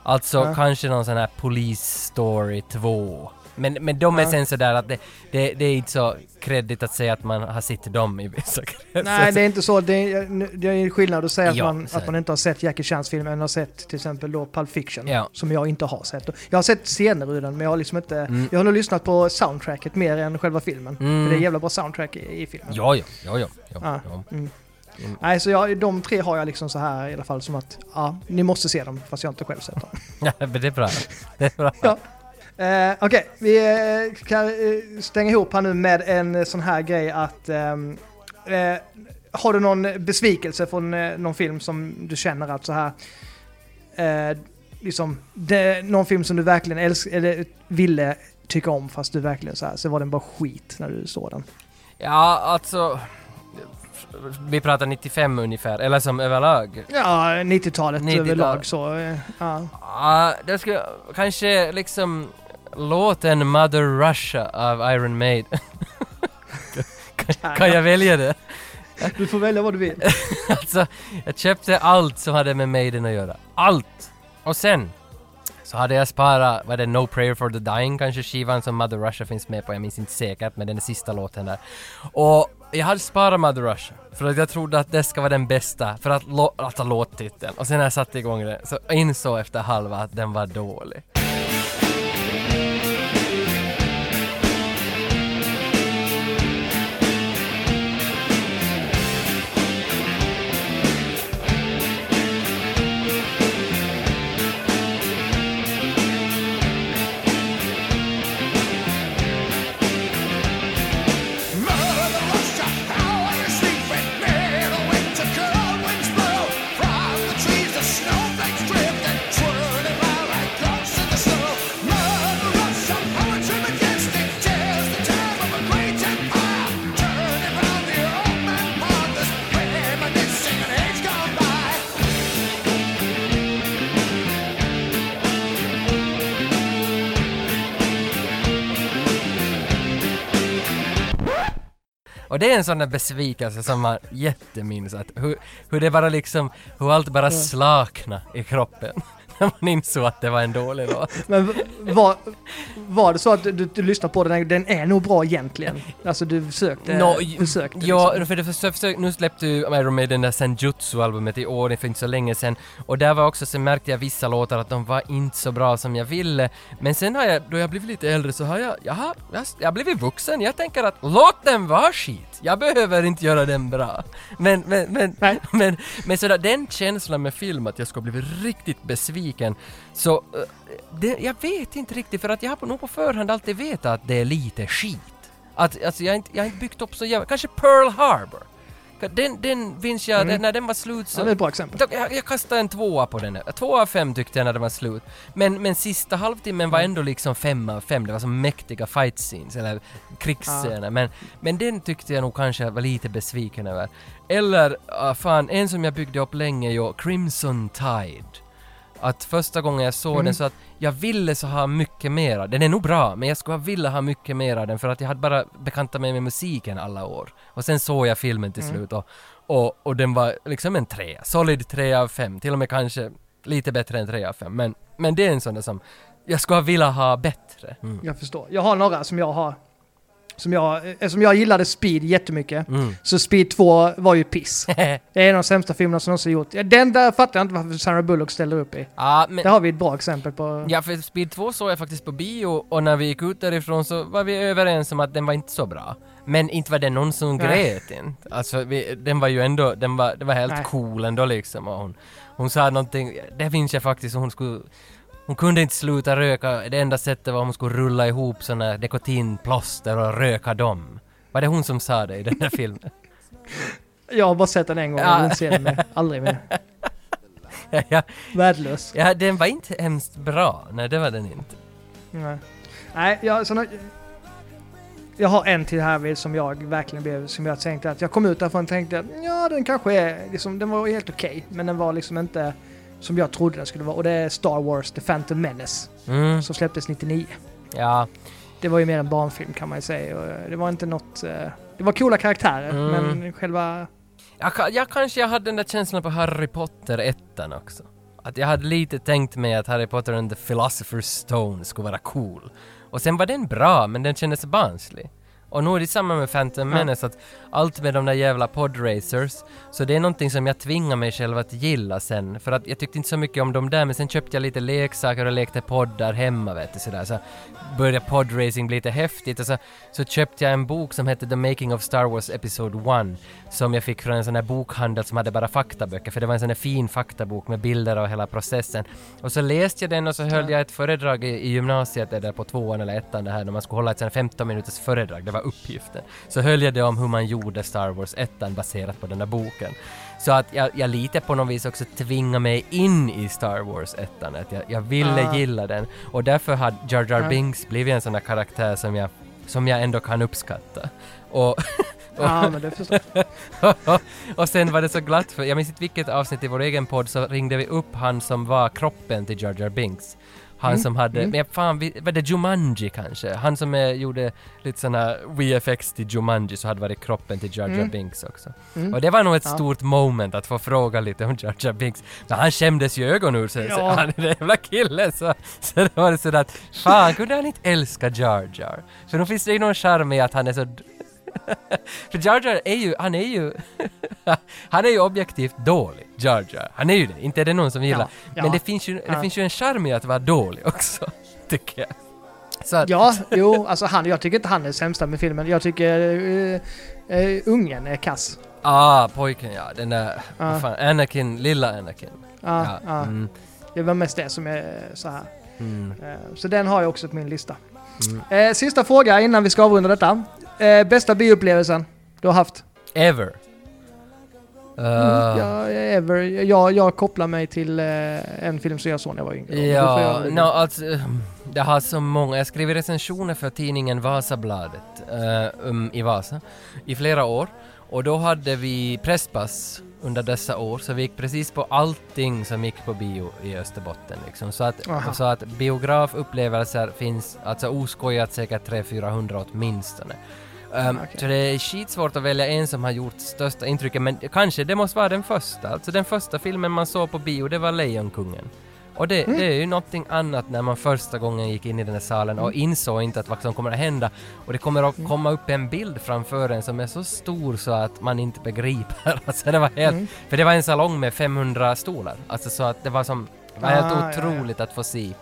Alltså Ja. kanske någon sån här Police Story 2. Men, men de är sen sådär att det, det, det är inte så kreddigt att säga att man har sett dem i vissa <laughs> kretsar. Nej, det är inte så. Det är, det är skillnad att säga Ja, att, man, att man inte har sett Jackie Chans film än har sett till exempel då Pulp Fiction. Ja. Som jag inte har sett. Jag har sett scener ur den men jag har liksom inte... Mm. Jag har nog lyssnat på soundtracket mer än själva filmen. Mm. För det är jävla bra soundtrack i, i filmen. Ja, ja, ja, ja. ja, Ja. ja. Mm. Mm. Nej, så jag, de tre har jag liksom så här i alla fall som att ja, ni måste se dem fast jag inte själv sett dem. <laughs> Ja, men det är bra. Det är bra. Ja. Eh, Okej, vi eh, kan eh, stänga ihop här nu med en eh, sån här grej att ehm, eh, har du någon besvikelse från någon film som du känner att så här liksom det, någon film som du verkligen älsk eller ville tycka om fast du verkligen så här så var den bara skit när du såg den. Ja, alltså... Vi pratar 95 ungefär, eller som överlag. Ja, 90-talet 90-talet. överlag så ja. Ja, det skulle kanske liksom låten Mother Russia av Iron Maiden. kan, <laughs> kan jag välja det? Du får välja vad du vill. <laughs> alltså, jag köpte allt som hade med Maiden att göra. Allt! Och sen så hade jag sparat, vad är det, No Prayer for the Dying kanske skivan som Mother Russia finns med på, jag minns inte säkert, men den är sista låten där. Och jag hade sparat Mother Russia för att jag trodde att det ska vara den bästa för att, lå- alltså låttiteln. Och sen när jag satte igång den så insåg efter halva att den var dålig. Och det är en sån där besvikelse som man jätteminns att hur, hur det bara liksom, hur allt bara slakna i kroppen. När <laughs> man insåg att det var en dålig låt. Men var, var det så att du, du, lyssnade på den, den är nog bra egentligen? Alltså du försökte? Nå, försökte ja, liksom. för det försök, försök, nu släppte ju Iron Maiden det där Senjutsu-albumet i år, det för inte så länge sedan. Och där var också, så märkte jag vissa låtar att de var inte så bra som jag ville. Men sen har jag, då jag blivit lite äldre så har jag, jag har, jag, jag har blivit vuxen. Jag tänker att låt den vara skit. Jag behöver inte göra den bra. Men, men, men, <laughs> men, men sådär, den känslan med film att jag ska bli riktigt besviken. Så, eh, det, jag vet inte riktigt för att jag har nog på förhand alltid vetat att det är lite skit. Att, alltså jag har inte, jag har inte byggt upp så jävla... Kanske Pearl Harbor. Den, den minns jag, Mm. den, när den var slut så... Ja, det är ett bra exempel. Jag, jag kastade en tvåa på den. Två av fem tyckte jag när den var slut. Men, men sista halvtimmen var Mm. ändå liksom fem av fem. Det var som mäktiga fight scenes, eller krigsscener. Men, men den tyckte jag nog kanske var lite besviken över. Eller, ah, fan, en som jag byggde upp länge ju, Crimson Tide. Att första gången jag såg Mm. den så att jag ville så ha mycket mera. Den är nog bra, men jag skulle ha velat ha mycket mer av den för att jag hade bara bekantat mig med musiken alla år. Och sen såg jag filmen till Mm. slut och, och, och den var liksom en trea. Solid tre av fem. Till och med kanske lite bättre än tre av fem. Men, men det är en sån där som jag skulle ha velat ha bättre. Mm. Jag förstår. Jag har några som jag har... Som jag, eh, som jag gillade Speed jättemycket. Mm. Så Speed 2 var ju piss. <laughs> det är en av de sämsta filmerna som någonsin gjort. Den där fattar jag inte varför Sandra Bullock ställer upp i. Ja, men... Där har vi ett bra exempel på... Ja, för Speed 2 såg jag faktiskt på bio och när vi gick ut därifrån så var vi överens om att den var inte så bra. Men inte var det någon som grät inte. Alltså vi, den var ju ändå, den var, det var helt Nej. cool ändå liksom och hon, hon sa någonting, det finns jag faktiskt, hon skulle hon kunde inte sluta röka, det enda sättet var att hon skulle rulla ihop såna nikotinplåster och röka dem. Var det hon som sa det i den där filmen? <laughs> Jag har bara sett den en gång, jag vill inte se den mer. Aldrig mer. ja, <laughs> ja, Värdelös. ja, den var inte hemskt bra. Nej, det var den inte. Nej, Nej jag, såna, jag har en till här som jag verkligen blev, som jag tänkte att jag kom ut därifrån och tänkte att ja den kanske är, liksom, den var helt okej. men den var liksom inte som jag trodde den skulle vara. Och det är Star Wars The Phantom Menace. Mm. Som släpptes 99. Ja, Det var ju mer en barnfilm kan man ju säga. Och det var inte något... eh, Det var coola karaktärer, Mm. men själva... jag, jag kanske jag hade den där känslan på Harry Potter ettan också. Att jag hade lite tänkt mig att Harry Potter and the Philosopher's Stone skulle vara cool. Och sen var den bra, men den kändes barnslig. Och nu är det samma med Phantom. Menace, att allt med de där jävla podracers, så det är någonting som jag tvingar mig själv att gilla sen. För att jag tyckte inte så mycket om dem där, men sen köpte jag lite leksaker och lekte poddar hemma vet du sådär. Så började podracing bli lite häftigt och så, så köpte jag en bok som hette The Making of Star Wars Episode 1 som jag fick från en sån här bokhandel som hade bara faktaböcker, för det var en sån här fin faktabok med bilder av hela processen. Och så läste jag den och så höll jag ett föredrag i, i gymnasiet, där på tvåan eller ettan det här, när man skulle hålla ett sånt här 15 minuters föredrag, var uppgiften. Så höll jag det om hur man gjorde Star Wars ettan baserat på den där boken. Så att jag, jag lite på något vis också tvinga mig in i Star Wars ettan, att jag, jag ville Ah. gilla den. Och därför har Jar Jar Ja. Binks blivit en sån där karaktär som jag, som jag ändå kan uppskatta. Och, Ja, men det förstår jag. <laughs> och sen var det så glatt för, jag minns inte vilket avsnitt i vår egen podd så ringde vi upp han som var kroppen till Jar Jar Binks. Han Mm, som hade, mm. men fan, var det Jumanji kanske? Han som eh, gjorde lite såna VFX till Jumanji så hade varit kroppen till Jar Jar Mm. Binks också. Mm. Och det var nog ett Ja. stort moment att få fråga lite om Jar Jar Binks. Men han skämdes ju ögonen ur sig, Ja. han är den jävla killen så, så det var sådär att fan kunde han inte älska Jar Jar? För då finns det ju någon charm i att han är så för Jar Jar är ju, han är ju, <laughs> han är ju objektivt dålig, Jar Jar. Han är ju det, inte är det någon som gillar. Ja, ja, Men det finns ju, det ja. finns ju en charm i att vara dålig också, <laughs> tycker jag. Så att, Ja, jo, alltså han, jag tycker inte han är sämsta med filmen. Jag tycker uh, uh, ungen är kass. ah, pojken ja, den där, vad fan, Anakin, lilla Anakin. Ja, ja. Mm, Det var mest det som är så här. mm, Eh, Så den har jag också på min lista. mm. Sista fråga innan vi ska avrunda detta. Eh, bästa bioupplevelsen du har haft? Ever. Uh, Mm, jag, ever, jag, jag kopplar mig till eh, en film som jag såg när jag var yngre. Ja, jag- no, alltså, det har så många. Jag skriver recensioner för tidningen Vasabladet eh, um, i Vasa i flera år. Och då hade vi presspass under dessa år, så vi gick precis på allting som gick på bio i Österbotten. Liksom. Så, att, Aha. så att biografupplevelser finns, alltså oskojat säkert 300-400 åtminstone. Um, Okej. Så det är skitsvårt att välja en som har gjort största intrycket, men kanske det måste vara den första. Alltså den första filmen man såg på bio, det var Lejonkungen. Och det, Mm. det är ju någonting annat när man första gången gick in i den här salen och insåg inte att vad som kommer att hända. Och det kommer att Mm. komma upp en bild framför en som är så stor så att man inte begriper. <laughs> Alltså det var helt... Mm. För det var en salong med 500 stolar. Alltså så att det var som... Det var helt Ah, ja, ja. otroligt att få se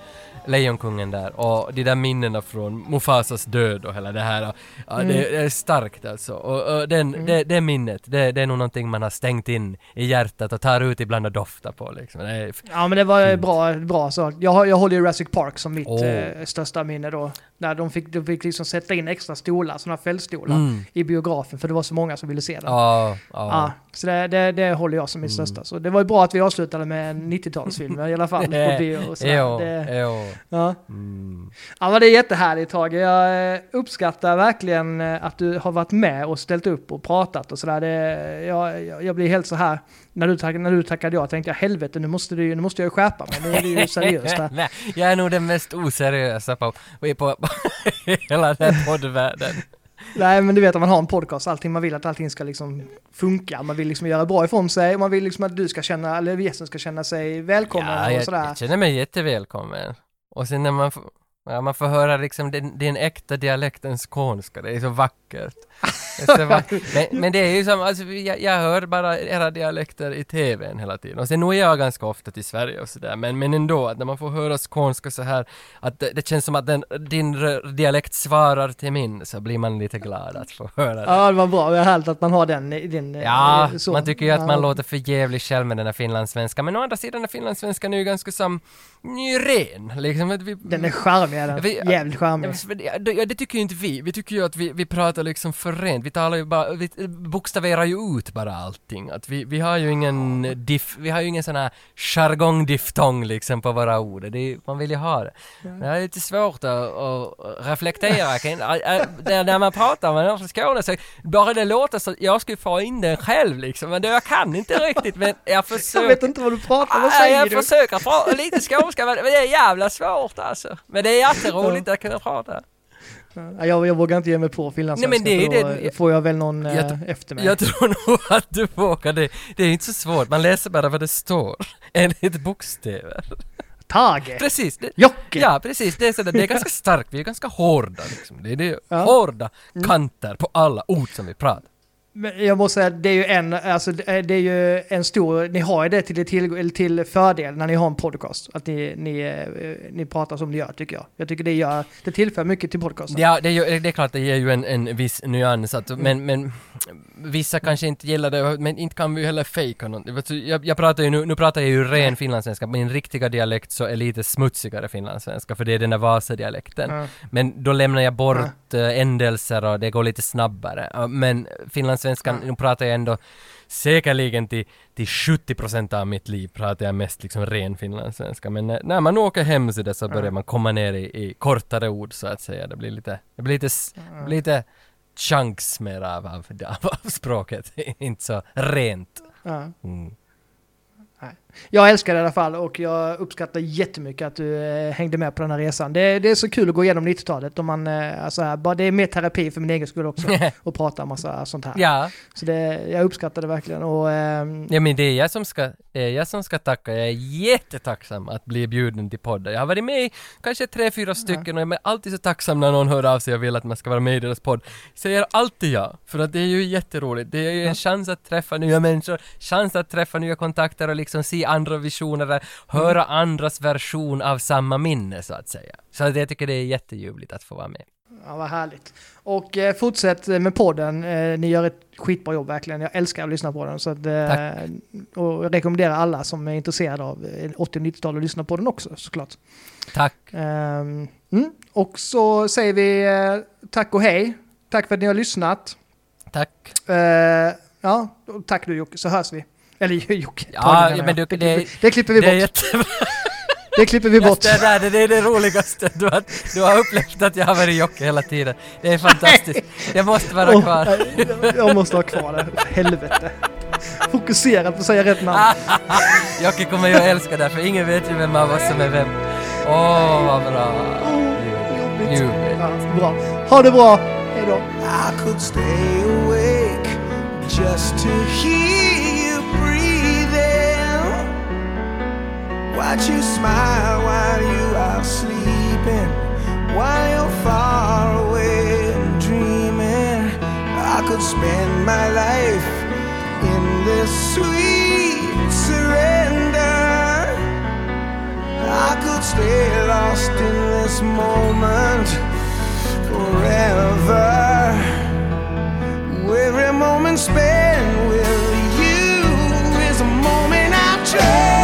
Lejonkungen där och de där minnena från Mufasas död och hela det här. Ja, Mm. det, är starkt alltså. Och, och den, det, det minnet, det, det är nog någonting man har stängt in i hjärtat och tar ut ibland och doftar på liksom. Det är, Ja men det var Fint. bra, bra sak. Jag, jag håller ju Jurassic Park som mitt Åh. eh, största minne då. Där de fick, de fick liksom sätta in extra stolar, sådana fällstolar, Mm. i biografen för det var så många som ville se den. ja, Ja, ja. Så det, det, det håller jag som mitt största. Så det var ju bra att vi avslutade med en 90-talsfilm i alla fall. <laughs> på bio och sådär. Jo, det, jo. ja. Mm. ja men det är jättehärligt Tage. Jag eh, uppskattar verkligen eh, att du har varit med och ställt upp och pratat och sådär. Jag, jag, blir helt så här när du, tack, när du tackade ja tänkte jag helvete nu måste, du, nu måste jag ju skärpa mig. Nu är det ju <laughs> seriöst här. Nej, jag är nog den mest oseriösa på, på, på <laughs> hela den här poddvärlden. Nej men du vet om man har en podcast, allting man vill att allting ska liksom funka. Man vill liksom göra bra ifrån sig man vill liksom att du ska känna, eller gästen ska känna sig välkommen Ja, och jag, sådär. jag känner mig jättevälkommen. Och sen när man ja, man får höra liksom din, din äkta dialektens skånska, det är så vackert. <laughs> Men, men det är ju som, alltså, jag, jag hör bara era dialekter i TVn hela tiden. Och sen nu är jag ganska ofta till Sverige och sådär, men, men ändå, att när man får höra skånska så här, att det, det känns som att den, din dialekt svarar till min, så blir man lite glad att få höra det. Ja, det var bra. Det är härligt att man har den i din... eh, Ja, så. man tycker ju att Ja. man låter för jävligt själv med den här finlandssvenskan, men å andra sidan är finlandssvenskan ju ganska som ny ren, liksom att vi... Den är charmig, den. Vi- Jävligt charmig. Ja, det- ja, det tycker ju inte vi. Vi tycker ju att vi, vi pratar liksom för rent. Vi talar ju bara, vi bokstaverar ju ut bara allting. Att vi, vi har ju ingen diff, vi har ju ingen sån här jargongdiftong liksom på våra ord. Det är, man vill ju ha det. Det är lite svårt att, att reflektera kring, ä- ä- där- när man pratar med någon från Skåne så bara det låter så, jag skulle få in den själv liksom. Men det, jag kan inte riktigt men jag <laughs> försöker. Jag vet inte vad du pratar. Vad Ja, säger jag du? försöker prata lite skånska men men det är jävla svårt alltså. Men det är jätteroligt att kunna prata. Ja, Jag, jag vågar inte ge mig på finlandssvenska Nej, men det är då det- får jag väl någon eh, Jag- efter mig. Jag tror nog <laughs> att du vågar det. Det är inte så svårt, man läser bara vad det står. <laughs> Enligt bokstäver. Tage! Precis. Det, Jocke! Ja, precis. Det är, sådär, det är ganska starkt, vi är ganska hårda liksom. Det är det, Ja. hårda Mm. kanter på alla ord som vi pratar. Jag måste säga, det är ju en, alltså det är ju en stor, ni har ju det till, till, till fördel när ni har en podcast. Att ni, ni, eh, ni pratar som ni gör tycker jag. Jag tycker det gör, det tillför mycket till podcasten. Ja, det är, ju, det är klart det ger ju en, en viss nyans, att, Mm. men, men vissa kanske inte gillar det, men inte kan vi heller fejka du, Jag, jag pratar ju nu, nu pratar jag ju ren finlandssvenska, min riktiga dialekt så är lite smutsigare finlandssvenska, för det är den där Vasa-dialekten. Ja. Men då lämnar jag bort ändelser och det går lite snabbare. Men finlandssvenskan, nu pratar jag ändå säkerligen till, till 70% av mitt liv pratar jag mest liksom ren finlandssvenska. Men när, när man åker hem så, där så börjar man komma ner i, i kortare ord så att säga. Det blir lite, det blir lite, blir lite chunks mer av, av, <laughs> av språket. inte så rent. Mm. Nej. Jag älskar det i alla fall och jag uppskattar jättemycket att du eh, hängde med på den här resan. Det, det är så kul att gå igenom 90-talet. Om man, eh, alltså, bara, det är mer terapi för min egen skull också. <laughs> och prata om massa sånt här. Ja. Så det, jag uppskattar det verkligen. Och, ehm, Ja men det är jag som ska, det är jag som ska tacka. Jag är jättetacksam att bli bjuden till podden. Jag har varit med i kanske tre, fyra stycken och jag är alltid så tacksam när någon hör av sig och vill att man ska vara med i deras podd. Säger alltid ja, för att det är ju jätteroligt. Det är ju en chans att träffa nya människor, chans att träffa nya kontakter och liksom se andra visioner, höra andras version av samma minne så att säga. Så att jag tycker det är jätteljuvligt att få vara med. Ja, vad härligt. Och eh, fortsätt med podden. Eh, ni gör ett skitbra jobb verkligen. Jag älskar att lyssna på den. Så att, eh, och jag rekommenderar alla som är intresserade av eh, 80 och 90-tal att lyssna på den också såklart. Tack. Ehm, mm. Och så säger vi eh, tack och hej. Tack för att ni har lyssnat. Tack. Eh, ja, tack du Jocke, så hörs vi. Eller Jocke, Ja, menar men du- det, det- klipper, det klipper vi det bort. jättebra. <laughs> Det klipper vi bort. Just det där, det är det roligaste. Du har, du har upplevt att jag har varit Jocke hela tiden. Det är fantastiskt. Jag måste vara Åh, kvar. nej, jag måste ha kvar det. Helvete. Fokuserat på att säga rätt namn. <laughs> Jocke kommer ju att älska det, för ingen vet ju vem av oss som är vem. Åh, vad bra. Ljuvligt. Ja, bra. Ha det bra. Hej då. Watch you smile while you are sleeping, while you're far away and dreaming. I could spend my life in this sweet surrender. I could stay lost in this moment forever. Every moment spent with you is a moment I treasure.